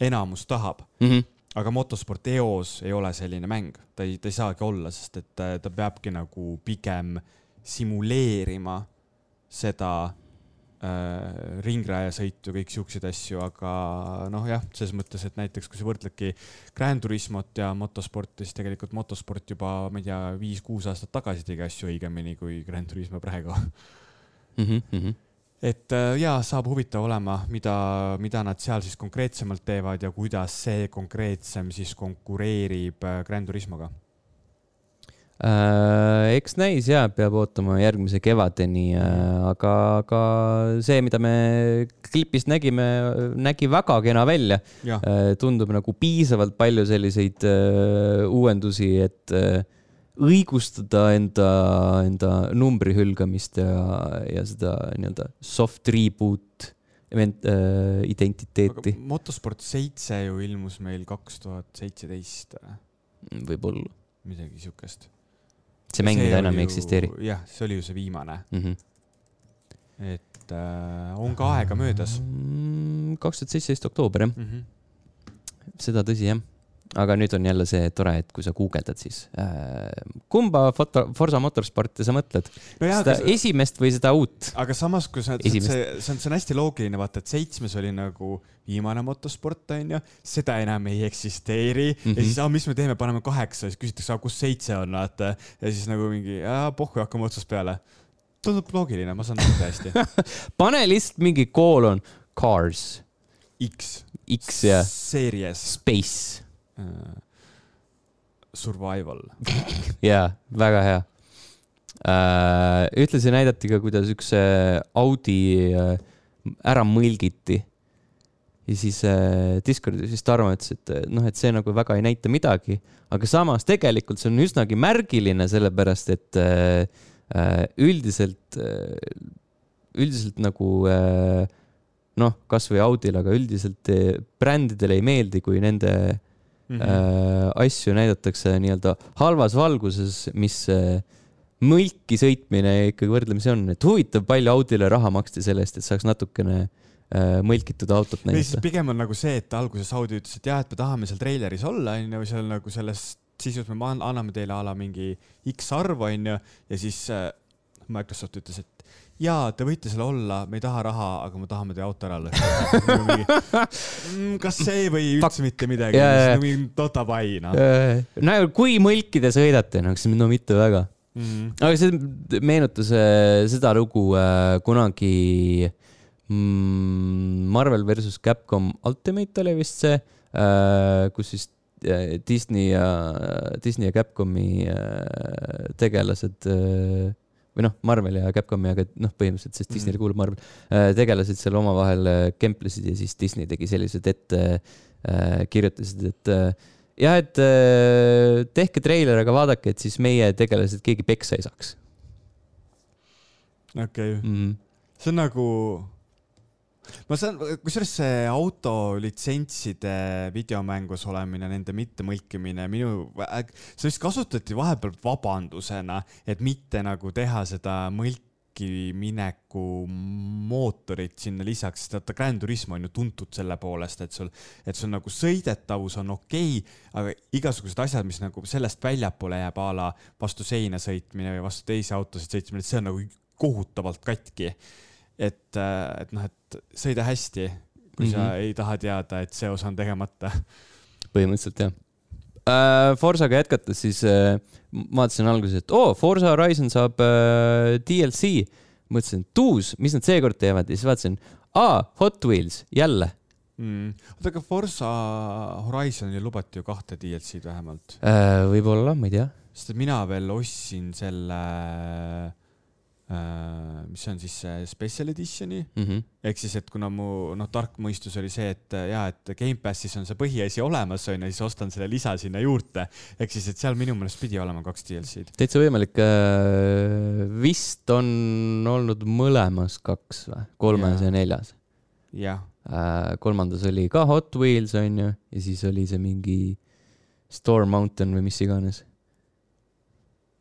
B: enamus tahab.
A: Mm -hmm.
B: aga motosport eos ei ole selline mäng, ta ei, ta ei saagi olla, sest et äh, ta peabki nagu pigem simuleerima seda äh, ringrajasõitu, kõik siukseid asju, aga noh, jah, selles mõttes, et näiteks kui sa võrdledki Grand Turismot ja motosporti, siis tegelikult motosport juba, ma ei tea, viis-kuus aastat tagasi tegi asju õigemini kui Grand Turismo praegu
A: mm. -hmm, mm -hmm.
B: et äh, jaa, saab huvitav olema, mida, mida nad seal siis konkreetsemalt teevad ja kuidas see konkreetsem siis konkureerib äh, Grand Turismoga
A: eks näis ja peab ootama järgmise kevadeni äh,, aga, aga see, mida me klipist nägime, nägi väga kena välja. Äh, tundub nagu piisavalt palju selliseid äh, uuendusi, et äh, õigustada enda, enda numbri hülgamist ja, ja seda nii-öelda soft reboot event, äh, identiteeti.
B: motosport seitse ju ilmus meil kaks tuhat seitseteist.
A: võib-olla.
B: midagi siukest
A: see mäng nüüd enam ei eksisteeri.
B: jah, see oli ju see viimane
A: mm. -hmm.
B: et äh, on ka aega möödas.
A: Mm, kaks tuhat seitseteist oktoober jah mm.
B: -hmm.
A: seda tõsi jah aga nüüd on jälle see tore, et kui sa guugeldad, siis äh, kumba foto, Forsa Motorsporti sa mõtled no? seda kas... esimest või seda uut?
B: aga samas, kui sa, see, see on, see on hästi loogiline, vaata, et seitsmes oli nagu viimane motosport, onju, seda enam ei eksisteeri mm. -hmm. ja siis, mis me teeme, paneme kaheksa, siis küsitakse, kus seitse on, vaata. ja siis nagu mingi, pohhu, hakkame otsast peale. tundub loogiline, ma saan aru täiesti
A: pane lihtsalt mingi koolon, cars.
B: X.
A: X ja.
B: Series.
A: Space
B: Äh, survival
A: jaa, väga hea uh,. ühtlasi näidati ka, kuidas üks uh, Audi uh, ära mõlgiti. ja siis uh, Discordis siis Tarmo ütles, et noh, et see nagu väga ei näita midagi, aga samas tegelikult see on üsnagi märgiline, sellepärast et uh, uh, üldiselt uh,, üldiselt nagu uh, noh, kasvõi Audil, aga üldiselt brändidele ei meeldi, kui nende mm -hmm. asju näidatakse nii-öelda halvas valguses, mis äh, mõlki sõitmine ikkagi võrdlemisi on, et huvitav, palju Audile raha maksti selle eest, et saaks natukene äh, mõlkitud autot näidata.
B: pigem on nagu see, et alguses Audi ütles, et jah, et me tahame seal treileris olla, onju, seal nagu selles sisus me anname teile a la mingi X arv, onju, ja siis Microsoft ütles, et jaa, te võite seal olla, me ei taha raha, aga me tahame teie auto ära lõhkuda mm, kas see või üldse mitte midagi, mingi totapai, noh.
A: no kui mõlki te sõidate, no kas, no mitte väga mm. -hmm. aga see meenutas äh, seda lugu äh, kunagi mm, Marvel versus Capcom Ultimate oli vist see äh,, kus siis Disney ja, Disney ja Capcomi tegelased või noh, Marvel ja Capcomi, aga noh, põhimõtteliselt, sest Disneyle mm. kuulub Marvel, äh, tegelased seal omavahel äh, kemplesid ja siis Disney tegi sellised ette, äh, kirjutasid, et jah, et tehke treiler, aga vaadake, et siis meie tegelased keegi peksa ei saaks.
B: okei okay. mm. -hmm. see on nagu ma saan, kusjuures see autolitsentside videomängus olemine, nende mittemõlkimine, minu, seda vist kasutati vahepeal vabandusena, et mitte nagu teha seda mõlki mineku mootorit sinna lisaks, sest vaata Grand Turismo on ju tuntud selle poolest, et sul, et sul nagu sõidetavus on okei okay,, aga igasugused asjad, mis nagu sellest väljapoole jääb a la vastu seina sõitmine või vastu teisi autosid sõitmine, see on nagu kohutavalt katki. Et, et noh, et sõida hästi, kui mm -hmm. sa mhm. ei taha teada, et see osa on tegemata.
A: põhimõtteliselt jah äh,. Forsaga jätkates siis äh, vaatasin alguses, et oo oh,, Forsa Horizon saab äh, DLC. mõtlesin, et uus, mis nad seekord teevad ja siis vaatasin, aa, Hot Wheels, jälle
B: mm.. oota, aga Forsa Horizonile lubati ju kahte DLC-d vähemalt
A: äh,? võib-olla, ma ei tea.
B: sest et mina veel ostsin selle mis on siis see special edition'i mm -hmm. ehk siis, et kuna mu noh, tark mõistus oli see, et ja et Gamepassis on see põhiasi olemas onju, siis ostan selle lisa sinna juurde. ehk siis, et seal minu meelest pidi olema kaks DLC-d.
A: täitsa võimalik. Äh, vist on olnud mõlemas kaks või, kolmes ja, ja neljas.
B: jah.
A: Äh, kolmandas oli ka Hot Wheels onju ja siis oli see mingi Storm Mountain või mis iganes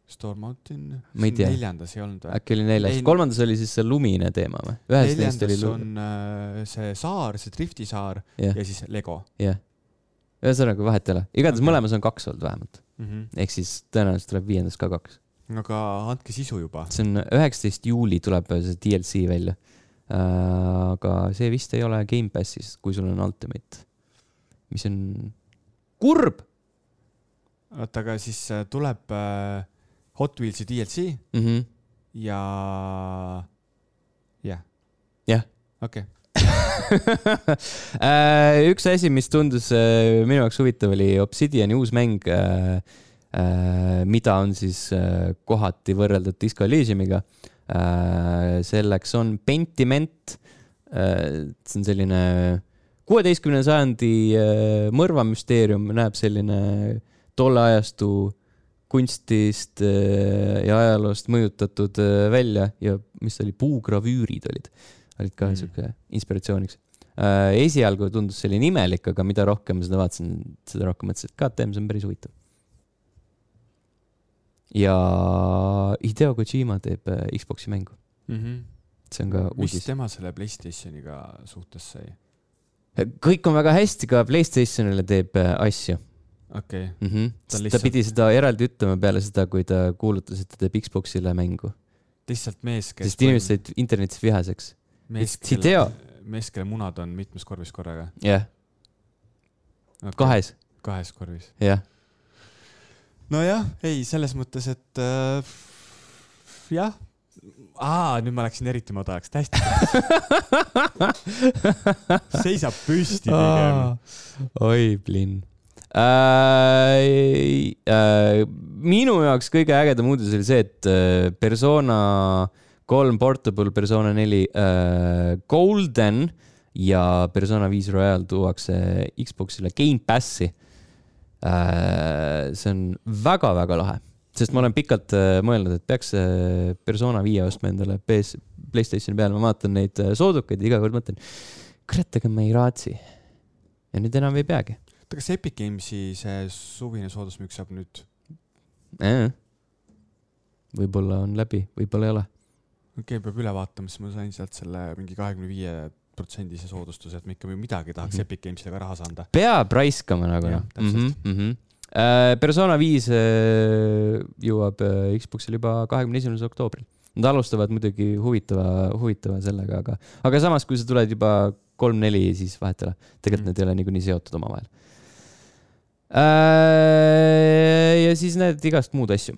B: Storm Mountain? neljandas ei olnud või?
A: äkki oli neljas kolmandas oli siis see lumine teema või?
B: ühes neist oli lum... on äh, see saar, see Drifti saar yeah. ja siis Lego.
A: jah yeah., ühesõnaga vahet ei ole, igatahes okay. mõlemas on kaks olnud vähemalt mm -hmm.. ehk siis tõenäoliselt tuleb viiendas ka kaks.
B: aga andke sisu juba.
A: see on üheksateist juuli tuleb see DLC välja aga see vist ei ole Gamepassis, kui sul on Ultimate, mis on kurb
B: oota, aga siis äh, tuleb äh, Hot Wheelsi DLC
A: mm. -hmm.
B: ja, jah,
A: jah,
B: okei okay.
A: Äh, üks asi, mis tundus äh, minu jaoks huvitav, oli Obsidiani uus mäng, mida on siis äh, kohati võrreldud Disco Elysiumiga. selleks on Pentiment. see on selline kuueteistkümnenda sajandi äh, mõrvamüsteerium, näeb selline tolle ajastu kunstist äh, ja ajaloost mõjutatud äh, välja ja mis ta oli, puugravüürid olid, olid ka
B: Mm.
A: sihuke inspiratsiooniks. esialgu tundus selline imelik, aga mida rohkem seda vaatasin, seda rohkem mõtlesin, et KTM, see on päris huvitav. ja Hideo Kojima teeb äh, Xbox'i mängu,
B: Mm -hmm.
A: see on ka
B: mis
A: uudis.
B: tema selle Playstationiga suhtes sai?
A: kõik on väga hästi, ka Playstationile teeb äh, asju
B: okei okay.,
A: mm. -hmm.
B: Ta
A: ta
B: lihtsalt-
A: pidi seda eraldi ütlema peale seda, kui ta kuulutas, et ta teeb Xbox'ile mängu,
B: lihtsalt mees, kes
A: sest inimesed said internetis vihaseks.
B: mees,
A: Hideo.
B: mees, kelle munad on mitmes korvis korraga
A: jah,
B: okay..
A: kahes,
B: kahes korvis.
A: jah.
B: nojah, ei, selles mõttes, et äh, jah. aa, nüüd ma läksin eriti madalaks, täiesti. seisab püsti pigem.
A: oi, plinn äh,. Äh, minu jaoks kõige ägedam uudis oli see, et äh, Persona kolm Portable, Persona neli äh, Golden ja Persona viis Royal tuuakse Xbox'ile Gamepassi äh,. see on väga-väga lahe, sest ma olen pikalt äh, mõelnud, et peaks äh, Persona viie ostma endale PS, Playstationi peale, ma vaatan neid äh, soodukaid ja iga kord mõtlen, kurat, aga ma ei raatsi. ja nüüd enam ei peagi
B: oota, kas Epic Games'i see suvine soodusmüük saab nüüd?
A: äh.. võib-olla on läbi, võib-olla ei ole.
B: okei okay,, peab üle vaatama, siis ma sain sealt selle mingi kahekümne viie protsendise soodustuse, et ma ikka midagi tahaks mm. -hmm. Epic Games'ile ka raha saada.
A: peab raiskama nagu noh. Mm -hmm. Persona viis uh, jõuab uh, Xbox'ile juba kahekümne esimesel oktoobril. Nad alustavad muidugi huvitava, huvitava sellega, aga, aga samas, kui sa tuled juba kolm-neli, siis vahet ei ole. tegelikult
B: Mm.
A: need ei ole niikuinii seotud omavahel. Ja siis näed igast muud asju.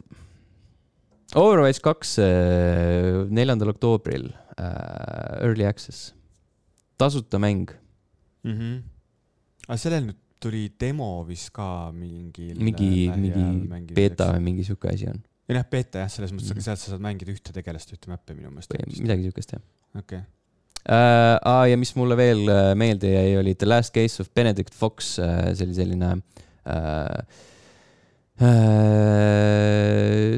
A: Overwatch kaks uh, neljandal oktoobril uh,, early access, tasuta mäng
B: mm. -hmm. aga sellel nüüd tuli demo vist ka mingil.
A: mingi, mingi beeta või mingi sihuke asi on
B: ei noh, beeta jah, selles mõttes,
A: Mhm.
B: aga sealt sa saad mängida ühte tegelast, ühte mäppi minu meelest.
A: midagi siukest jah
B: okei,
A: uh,. Ah, ja mis mulle veel äh, meelde jäi, oli The Last Case of Benedict Fox uh,, see oli selline uh, uh,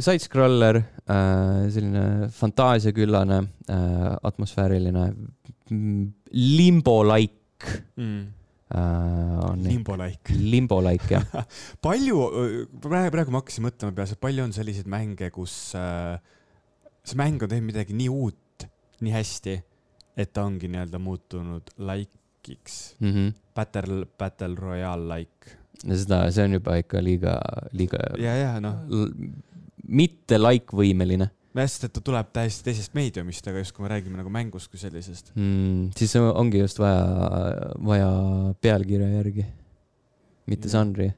A: side-scroller uh,, selline fantaasiaküllane uh,, atmosfääriline mm, limbo-like
B: mm..
A: uh, on
B: Limbo-like.
A: limbo-like jah.
B: palju, praegu, praegu ma hakkasin mõtlema peas, et palju on selliseid mänge, kus äh, see mäng on teinud midagi nii uut, nii hästi, et ta ongi nii-öelda muutunud like'iks.
A: Mm -hmm.
B: Battle, Battle Royale like.
A: Ja seda, see on juba ikka liiga, liiga
B: ja, ja noh,
A: mitte like-võimeline
B: sest et ta tuleb täiesti teisest meediumist, aga just kui me räägime nagu mängust kui sellisest.
A: mm,. siis on- ongi just vaja, vaja pealkirja järgi, mitte
B: Jah.
A: žanri.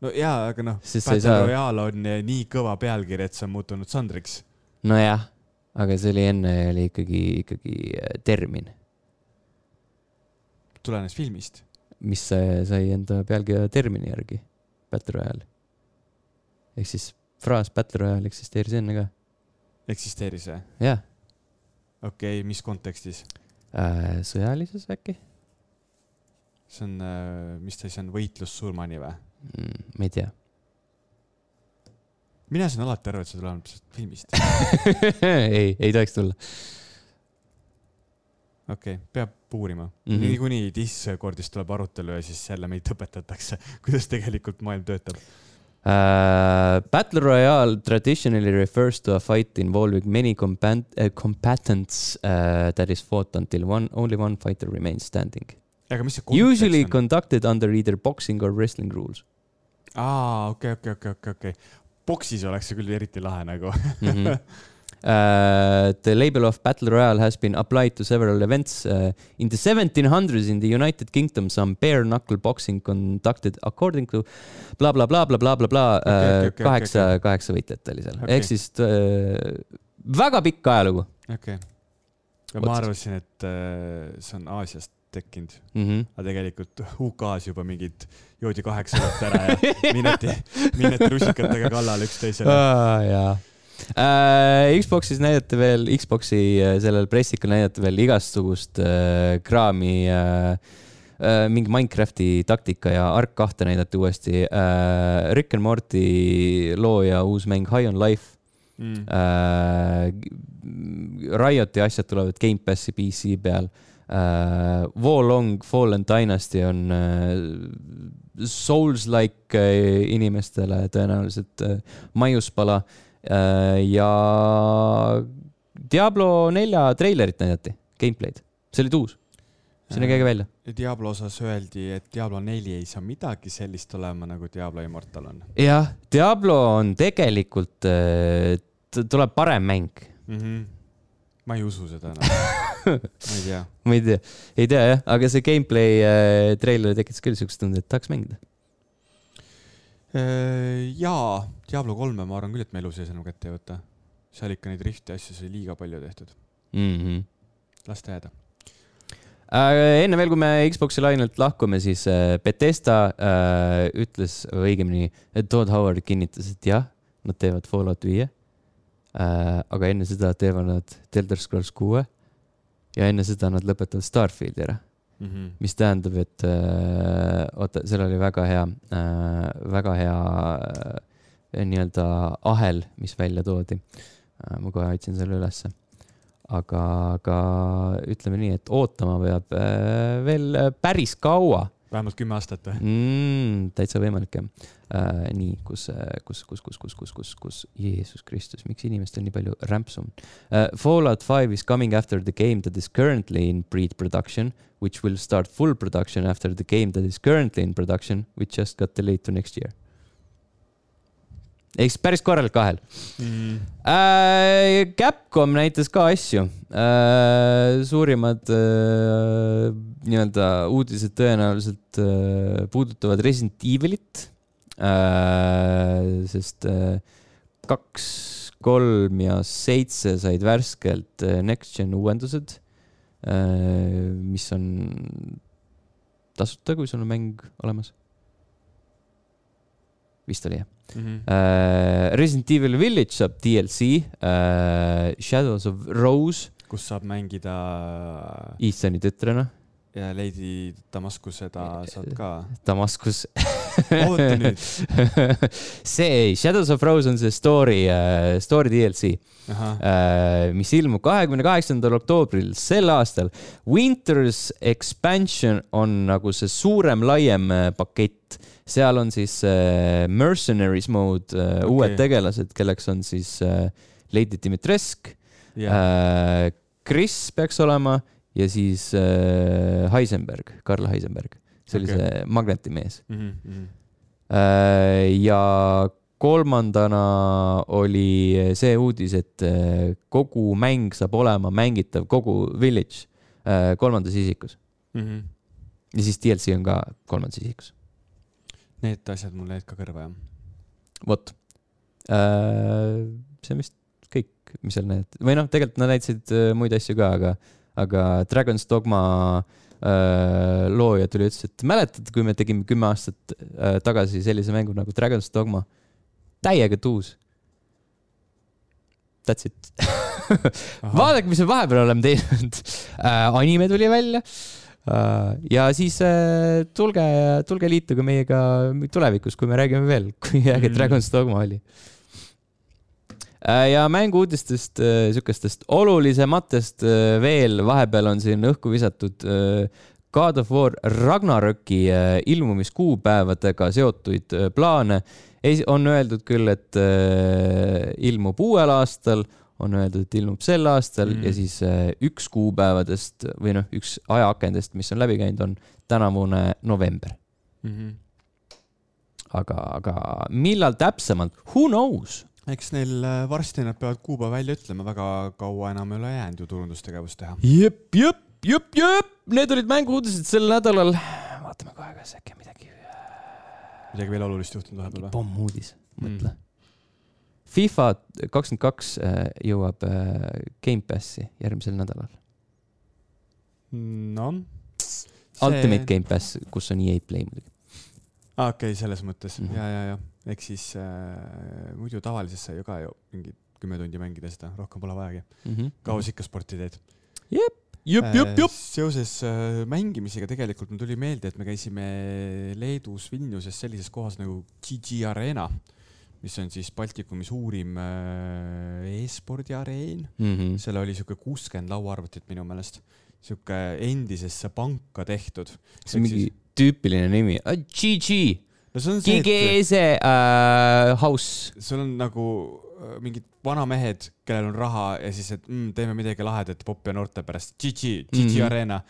B: no jaa, aga noh, Battle
A: saa-
B: Royale on nii kõva pealkiri, et see on muutunud žanriks.
A: nojah, aga see oli enne oli ikkagi, ikkagi äh, termin,
B: tulenes filmist.
A: Mis sai sai enda pealkirja termini järgi, Battle Royale. ehk siis fraas Battle Royale eksisteeris enne ka,
B: eksisteeris see?
A: jah
B: okei okay,, mis kontekstis?
A: äh,. sõjalises äkki
B: see on, mis ta siis on, võitlus surmani või?
A: mm,? ma ei tea
B: mina saan alati aru, et see tuleb lihtsalt filmist.
A: ei, ei tohiks tulla
B: okei okay,, peab uurima mm. -hmm. niikuinii Discordis tuleb arutelu ja siis jälle meid õpetatakse, kuidas tegelikult maailm töötab.
A: Uh, battle Royale traditionally refers to a fight involving many combat- uh, combatants uh, that is fought until one only one fighter remains standing.
B: aga mis see
A: Usually
B: on?
A: conducted under either boxing or wrestling rules
B: aa, okei, okei, okei, okei, okei. boksis oleks see küll eriti lahe nagu.
A: mm. -hmm. Uh, the label of Battle Royale has been applied to several events. Uh, in the 1700s in the United Kingdom, some bare knuckle boxing conducted according to bla bla bla bla bla bla bla
B: Okei, okei,
A: uh, kaheksa
B: okei.
A: kaheksa võitjat oli seal
B: Okei.
A: ehk siis uh, väga pikk ajalugu
B: okei okay.. ma arvasin, et äh, see on Aasiast tekkinud,
A: mm. -hmm.
B: aga tegelikult UK-s juba mingid joodi kaheksa võtta ära ja mineti, mineti rusikatega kallale üksteisele.
A: ah,. jaa. Xbox'is näidati veel, Xbox'i äh, sellel pressikul näidati veel igasugust äh, kraami äh,. Äh, mingi Minecrafti taktika ja Ark kahte näidati uuesti äh,. Rick and Morty looja uus mäng High on Life
B: Mm.
A: äh,. Rioti asjad tulevad Gamepassi PC peal äh,. Wolong Fallen Dynasty on äh, Souls-like äh, inimestele tõenäoliselt äh, maiuspala äh, ja Diablo nelja treilerit näidati, gameplay'd, see oli uus, see nägi äge välja.
B: Diablo osas öeldi, et Diablo neli ei saa midagi sellist olema, nagu Diablo Immortal on
A: jah, Diablo on tegelikult, tuleb parem mäng
B: mm. -hmm. ma ei usu seda enam. ma ei tea.
A: ma ei tea, ei tea jah, aga see gameplay äh, treiler tekitas küll siukest tunde, et tahaks mängida.
B: Äh, jaa, Diablo kolme ma arvan küll, et ma elu sees enam kätte ei võta. seal ikka neid rifti asju sai liiga palju tehtud.
A: Mm -hmm.
B: las ta jääda.
A: äh,. enne veel, kui me Xbox'i lainelt lahkume, siis äh, Betesta äh, ütles, õigemini Todd Howard kinnitas, et jah, nad teevad Fallout viie äh,. aga enne seda teevad nad Elder Scrolls kuue ja enne seda nad lõpetavad Starfieldi ära
B: Mm -hmm.
A: mis tähendab, et äh, oota, seal oli väga hea äh,, väga hea äh, nii-öelda ahel, mis välja toodi äh,. ma kohe otsin selle ülesse. aga, aga ütleme nii, et ootama peab äh, veel päris kaua
B: vähemalt kümme aastat või?
A: mm,. täitsa võimalik jah äh,. nii, kus, kus, kus, kus, kus, kus, kus, kus, Jeesus Kristus, miks inimestel nii palju rämpsu on uh,? Fallout five is coming after the game that is currently in pre-production, which will start full production after the game that is currently in production, which just got delayed to next year. Ehk siis päris korralik ahel
B: Mm.
A: äh,. Capcom näitas ka asju äh,. suurimad äh, nii-öelda uudised tõenäoliselt äh, puudutavad Resident Evilit äh,. sest äh, kaks, kolm ja seitse said värskelt äh, Next Gen uuendused äh,, mis on tasuta, kui sul on mäng olemas. vist oli jah?
B: Mm -hmm.
A: Uh, Resident Evil Village saab DLC uh,, Shadows of Rose
B: kus saab mängida
A: Ethani tütrena,
B: ja Lady Damaskuseda saad ka.
A: Damaskus.
B: oota nüüd.
A: see, Shadows of Rose on see story uh,, story DLC uh,, mis ilmub kahekümne kaheksandal oktoobril sel aastal. Winters Expansion on nagu see suurem, laiem uh, pakett, seal on siis uh, Mercenaries mode uh,,
B: Okei.
A: uued tegelased, kelleks on siis uh, Lady Dimitrescu
B: jah,
A: äh, Chris peaks olema ja siis äh, Heisenberg, Karl Heisenberg, see oli
B: Okei.
A: see magnetimees
B: Mhm,
A: äh,. ja kolmandana oli see uudis, et äh, kogu mäng saab olema mängitav kogu Village äh, kolmandas isikus
B: mhm.
A: ja siis DLC on ka kolmandas isikus,
B: Need asjad mulle jäid ka kõrva jah.
A: vot see on vist kõik, mis seal näidati või noh, tegelikult nad näitasid muid asju ka, aga, aga Dragon's Dogma äh, looja tuli, ütles, et mäletad, kui me tegime kümme aastat äh, tagasi sellise mängu nagu Dragon's Dogma, täiega tuus. That's it. vaadake, mis me vahepeal oleme teinud äh,. anime tuli välja äh,. ja siis äh, tulge, tulge liituge meiega tulevikus, kui me räägime veel, kui äge
B: Mm.
A: Dragon's Dogma oli äh,. Ja mängu-uudistest äh,, sihukestest olulisematest äh, veel vahepeal on siin õhku visatud äh, God of War Ragnaroki äh, ilmumiskuupäevadega seotuid äh, plaane. on öeldud küll, et äh, ilmub uuel aastal, on öeldud, et ilmub sel aastal
B: Mm.
A: mm. ja siis äh, üks kuupäevadest või noh, üks ajaakendest, mis on läbi käinud, on tänavune november.
B: Mhm.
A: aga, aga millal täpsemalt, who knows?
B: Eks neil äh, varsti nad peavad kuupäeva välja ütlema, väga kaua enam ei ole jäänud ju turundustegevust teha.
A: jep, jep, jep, jep, need olid mängu-uudised sel nädalal. vaatame kohe, kas äkki midagi,
B: midagi veel olulist juhtunud vahepeal või?
A: pommuudis, mõtle mm.. FIFA kakskümmend kaks jõuab äh, Gamepassi järgmisel nädalal.
B: noh.
A: Ultimate Gamepass, kus on EA Play muidugi.
B: aa, okei okay,, selles mõttes mm
A: Mhm.
B: -hmm. ja, ja, ja ehk siis äh, muidu tavalises sai ju ka ju mingi kümme tundi mängida seda, rohkem pole vajagi. kaua sa ikka sporti teed?
A: Mhm. jep, jep, jep, jep.
B: seoses äh, mängimisega tegelikult mul tuli meelde, et me käisime Leedus Vilniuses sellises kohas nagu GG Arena, mis on siis Baltikumi suurim äh, e-spordi areen.
A: Mhm.
B: seal oli siuke kuuskümmend lauaarvutit minu meelest, siuke endisesse panka tehtud.
A: see on mingi tüüpiline nimi, GG,
B: no see on see, et
A: GGS äh, House.
B: sul on nagu äh, mingid vanamehed, kellel on raha ja siis, et mm, teeme midagi lahedat popi ja noorte pärast. GG, GG mm. -hmm. Arena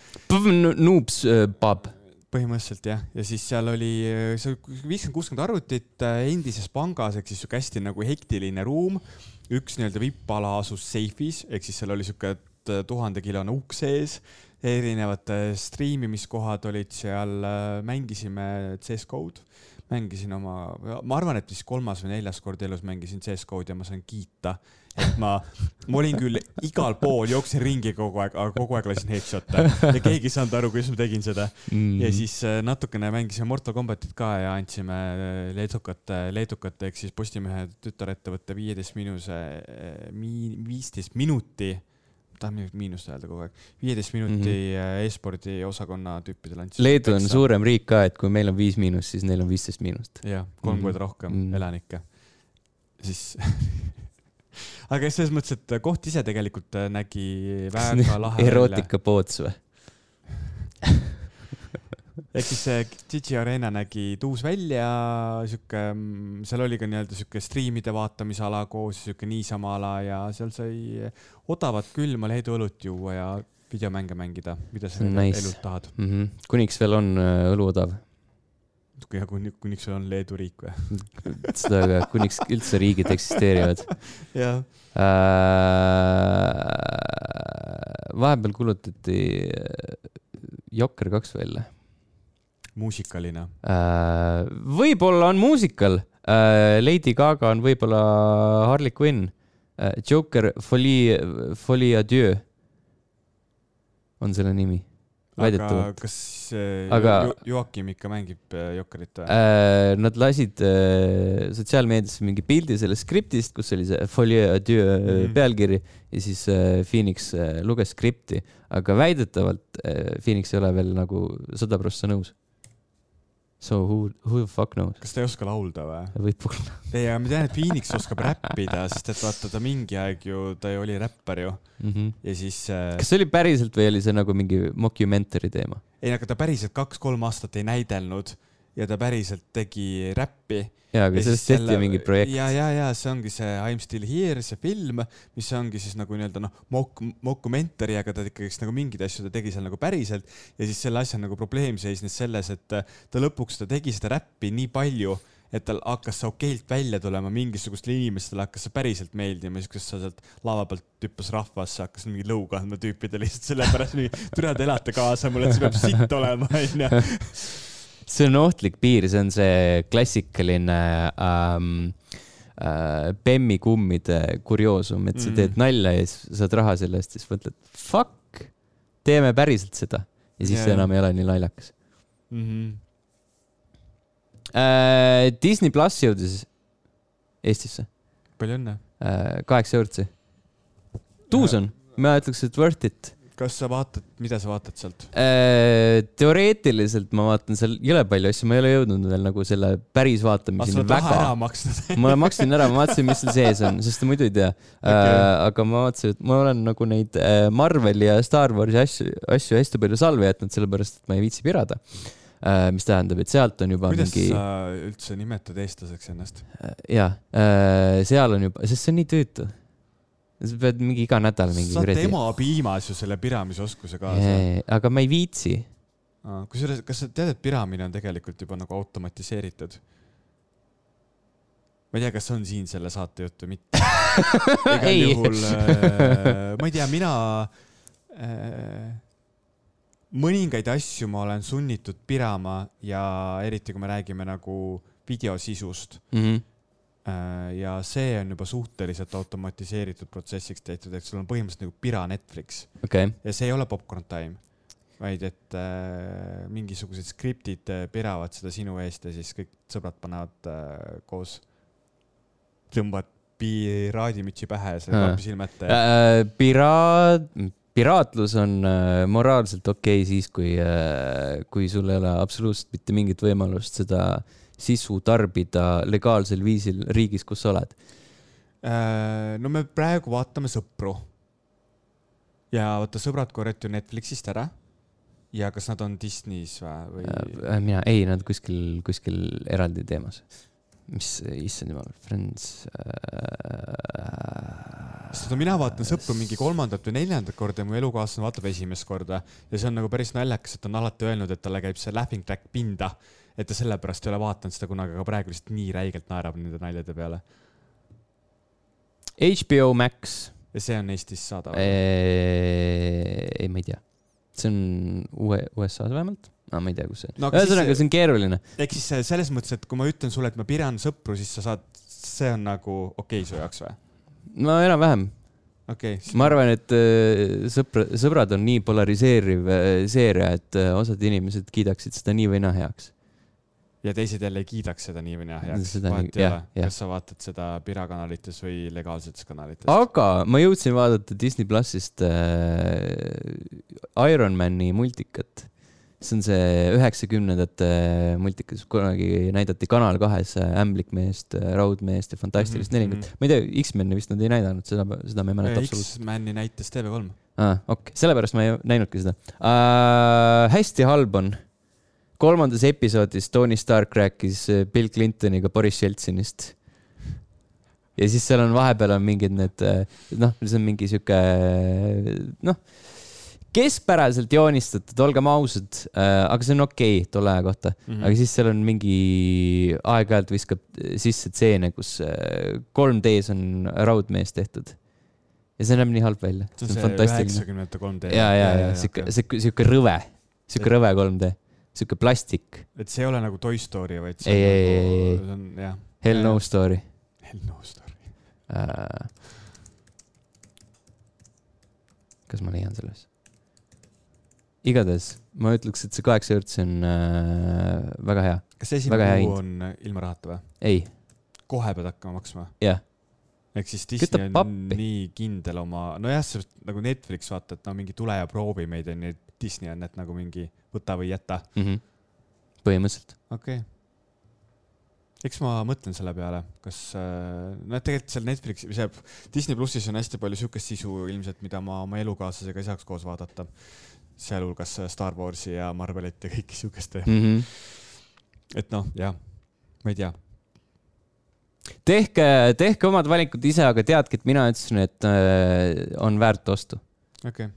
A: Noobs äh, pub.
B: põhimõtteliselt jah, ja siis seal oli see viiskümmend, kuuskümmend arvutit endises pangas ehk siis siuke hästi nagu hektiline ruum. üks nii-öelda vippala asus seifis ehk siis seal oli siuke äh, tuhandekilone uks sees. Erinevad äh, striimimiskohad olid seal, mängisime CS-GO-d, mängisin oma, ma arvan, et vist kolmas või neljas kord elus mängisin CS-GO-d ja ma saan kiita, et ma, ma olin küll igal pool, jooksin ringi kogu aeg, aga kogu aeg lasin headshot'e ja keegi ei saanud aru, kuidas ma tegin seda.
A: Mm.
B: ja siis äh, natukene mängisime Mortal Combatit ka ja andsime äh, leedukate, leedukate ehk siis Postimehe tütarettevõtte viieteist miinuse, viisteist minuti, tahan nüüd miinust öelda kogu aeg, viieteist minuti mm -hmm. e-spordi osakonna tüüpidele andsime.
A: Leedu on. suurem riik ka, et kui meil on viis miinust, siis neil on viisteist miinust.
B: jah, kolm
A: Mhm.
B: korda rohkem mm. -hmm. elanikke. siis aga selles mõttes, et koht ise tegelikult äh, nägi väga lahe välja.
A: erootikapoots või?
B: ehk siis see Gigi Arena nägi tuus välja, sihuke, seal oli ka nii-öelda sihuke striimide vaatamisala koos, sihuke niisama ala ja seal sai odavat külma Leedu õlut juua ja videomänge mängida, mida sa nice. elult tahad.
A: mm. -hmm. kuniks veel on äh, õlu odav,
B: ja kuni, kuniks sul on Leedu riik või?
A: seda ka, kuniks üldse riigid eksisteerivad
B: jah.
A: äh,. vahepeal kuulutati äh, Jokker kaks välja
B: muusikaline.
A: äh,. võib-olla on muusikal äh,, Lady Gaga on võib-olla Harley Quinn äh,, Joker Folie, Folie Adieu on selle nimi,
B: aga
A: väidetavalt.
B: kas äh,
A: Aga-
B: Jo- Joakim ikka mängib äh, Jokkerit või?
A: Äh, nad lasid äh, sotsiaalmeediasse mingi pildi sellest skriptist, kus oli see Folie Adieu mm
B: Mhm.
A: -hmm. pealkiri ja siis äh, Phoenix äh, luges skripti, aga väidetavalt äh, Phoenix ei ole veel nagu sada prossa nõus. So who, who the fuck knows,
B: kas ta ei oska laulda või?
A: võib-olla.
B: ei, aga ma tean, et Phoenix oskab räppida, sest et vaata ta mingi aeg ju, ta ju oli räppar ju
A: Mm -hmm.
B: ja siis äh,
A: kas see oli päriselt või oli see nagu mingi mockumentary teema?
B: ei, aga ta päriselt kaks-kolm aastat ei näidelnud ja ta päriselt tegi räppi.
A: jaa, aga sellest tehti mingi projekt.
B: ja, ja, ja see ongi see I m still here, see film, mis ongi siis nagu nii-öelda noh, mok-, mockumentary, aga ta ikkagist nagu mingeid asju ta tegi seal nagu päriselt ja siis selle asja nagu probleem seisnes selles, et äh, ta lõpuks, ta tegi seda räppi nii palju, et tal hakkas see okeilt välja tulema, mingisugustele inimestele hakkas see päriselt meeldima, sa sealt lava pealt hüppas rahvasse, hakkas mingi lõu kandma tüüpidele lihtsalt sellepärast, türa te elate kaasa mulle, et see peab sitt olema, onju.
A: see on ohtlik piir, see on see klassikaline ähm, äh, Bemmi kummide kurioosum, et sa
B: Mm.
A: teed nalja ja siis saad raha selle eest siis mõtled, fuck, teeme päriselt seda. ja siis
B: Jaa,
A: see enam ei ole nii naljakas
B: Mhm.
A: äh,. Disney pluss jõudis Eestisse
B: palju õnne.
A: äh,, kaheksa eurtsi. tuus on, ma ütleks, et worth it
B: kas sa vaatad, mida sa vaatad sealt?
A: äh,. teoreetiliselt ma vaatan seal jõle palju asju, ma ei ole jõudnud veel nagu selle päris vaatamiseni
B: raha
A: väga ma maksin ära, ma vaatasin, mis seal sees on, sest muidu ei tea okay..
B: Okei.
A: aga ma vaatasin, et ma olen nagu neid äh, Marveli ja Star Warsi asju, asju hästi palju salvi jätnud, sellepärast et ma ei viitsi pirada äh,. mis tähendab, et sealt on juba
B: kuidas
A: mingi,
B: sa üldse nimetad eestlaseks ennast?
A: jaa äh,, seal on juba, sest see on nii tüütu. Sa pead mingi iga nädal mingi
B: sa oled emapiimas ju selle piramisoskuse kaasa.
A: aga ma ei viitsi.
B: kusjuures, kas sa tead, et piramine on tegelikult juba nagu automatiseeritud? ma ei tea, kas on siin selle saate jutt või mitte. igal
A: Ei.
B: juhul äh,, ma ei tea, mina äh, mõningaid asju ma olen sunnitud pirama ja eriti kui me räägime nagu videosisust
A: Mhm.
B: äh, ja see on juba suhteliselt automatiseeritud protsessiks tehtud, et sul on põhimõtteliselt nagu pira Netflix.
A: Okei,
B: ja see ei ole popcorn time, vaid et äh, mingisugused skriptid äh, piravad seda sinu eest ja siis kõik sõbrad panevad äh, koos, tõmbavad piraadimütsi pähe ja selle
A: Aa.
B: klapi silme ette. Ja
A: Äh, piraat, piraatlus on äh, moraalselt okei okay siis, kui, kui sul ei ole absoluutselt mitte mingit võimalust seda sisu tarbida legaalsel viisil riigis, kus sa oled.
B: äh, no me praegu vaatame Sõpru. ja vaata, Sõbrad korjati ju Netflixist ära. ja kas nad on Disney's või, või?
A: Äh, mina, ei, nad kuskil, kuskil eraldi teemas. mis, issand jumal, Friends äh....
B: no mina vaatan Sõpru mingi kolmandat või neljandat korda ja mu elukaaslane vaatab esimest korda ja see on nagu päris naljakas, et ta on alati öelnud, et talle käib see laughing track pinda. Et ta sellepärast ei ole vaadanud seda kunagi, aga praegu lihtsalt nii räigelt naerab nende naljade peale.
A: HBO Max
B: ja see on Eestis saadaval.
A: ei, ma ei tea. see on uue, USA-s vähemalt, aga ma ei tea, kus see
B: No aga siis
A: ühesõnaga,
B: see-
A: on keeruline.
B: ehk siis selles mõttes, et kui ma ütlen sulle, et ma piran Sõpru, siis sa saad, see on nagu okei okay su jaoks või?
A: no enam-vähem,
B: okei okay,,
A: ma arvan, et äh, sõpra, sõbrad on nii polariseeriv äh, seeria, et äh, osad inimesed kiidaksid seda nii või naa heaks.
B: Ja teised jälle ei kiidaks seda nii või naa heaks, vahet ei ole, kas sa vaatad seda pirakanalites või legaalsetes kanalites.
A: aga ma jõudsin vaadata Disney plussist äh, Ironmani multikat. see on see üheksakümnendate multikas, kunagi näidati Kanal kahes äh, ämblikmeest, raudmeest ja fantastilist
B: Mhm,
A: nelingut. ma ei tea, X-meni vist nad ei näidanud, seda, seda ma ei mäleta absoluutselt.
B: X-Mani näitas TV3.
A: aa, okei, sellepärast ma ei näinudki seda uh,. hästi halb on. Kolmandas episoodis Tony Stark rääkis äh, Bill Clintoniga Boris Jeltsinist. ja siis seal on vahepeal on mingid need, noh, see on mingi sihuke, noh, keskpäraselt joonistatud, olgem ausad aga see on okei okay, tolle aja kohta mm. -hmm. aga siis seal on mingi, aeg-ajalt viskab sisse stseene, kus äh, 3D-s on raudmees tehtud. ja see näeb nii halb välja.
B: see on see üheksakümnendate 3D.
A: ja, ja, ja sihuke, sihuke, sihuke rõve, sihuke rõve 3D, sihuke plastik,
B: et see ei ole nagu Toy Story, vaid see
A: Ei,
B: on
A: ei,
B: nagu, see on jah.
A: hell no story
B: Hell no story.
A: uh,. kas ma leian selle üles? igatahes ma ütleks, et see kaheksa vürtsi on uh, väga hea.
B: kas esimene kuu on ilma rahata või?
A: ei,
B: kohe pead hakkama maksma?
A: jah,
B: ehk siis Disney on nii kindel oma, nojah, nagu Netflix vaata, et no mingi tule ja proovi meid onju, Disney on, et nagu mingi võta või jäta.
A: mm -hmm. põhimõtteliselt.
B: okei okay.. eks ma mõtlen selle peale, kas äh,, no tegelikult seal Netflixi, see Disney plussis on hästi palju siukest sisu ilmselt, mida ma oma elukaaslasega ei saaks koos vaadata. sealhulgas Star Warsi ja Marvelit ja kõiki siukest,
A: Mm -hmm.
B: et noh, jah, ma ei tea.
A: tehke, tehke omad valikud ise, aga teadke, et mina ütlesin, et uh, on väärt ostu.
B: okei okay.,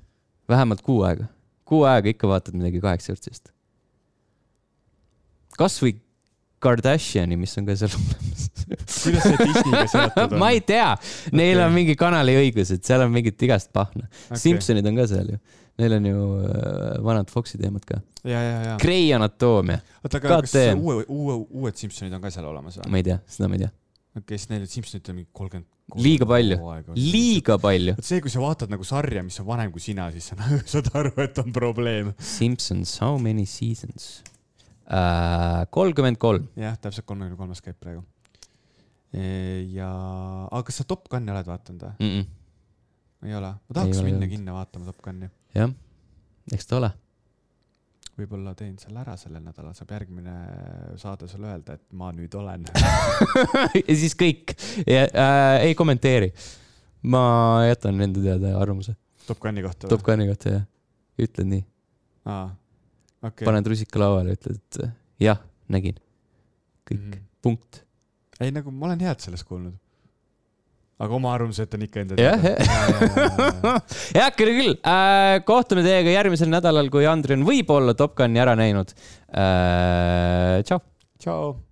A: vähemalt kuu aega. Kuu aega ikka vaatad midagi kaheksa vürtsist. kasvõi Kardashiani, mis on ka seal olemas.
B: kuidas see Disneyga seotud on?
A: ma ei tea, neil
B: Okei.
A: on mingi kanali õigused, seal on mingit igast pahna okay..
B: okay..
A: Simsonid on ka seal ju, neil on ju äh, vanad Foxi teemad ka. Grey Anatoomia,
B: oota, aga kas uue, uue, uued Simsonid on ka seal olemas või?
A: ma ei tea, seda ma ei tea.
B: okei, siis neil Simsonitel mingi kolmkümmend.
A: Liiga palju.. liiga palju.
B: vot see, kui sa vaatad nagu sarja, mis on vanem kui sina, siis sa saad aru, et on probleem.
A: Simpsons, how many seasons? kolmkümmend kolm.
B: jah, täpselt kolmekümne kolmas käib praegu. ja, aga kas sa Top Guni oled vaadanud või? ei ole? ma tahaks
A: Ei
B: minna kinno vaatama Top Guni.
A: jah, eks ta ole.
B: Võib-olla teen selle ära sellel nädalal, saab järgmine saade sulle öelda, et ma nüüd olen.
A: ja siis kõik äh, ei kommenteeri. ma jätan enda teada arvamuse
B: Top Guni kohta
A: Top Guni kohta ja ütled nii,
B: aa, okei.
A: paned rusika lauale, ütled, et äh, jah, nägin. kõik mm. -hmm. punkt.
B: ei, nagu ma olen head sellest kuulnud. Aga oma arvamused on ikka enda teada.
A: heakene küll äh,, kohtume teiega järgmisel nädalal, kui Andri on võib-olla Top Guni ära näinud äh,. tšau.
B: tšau.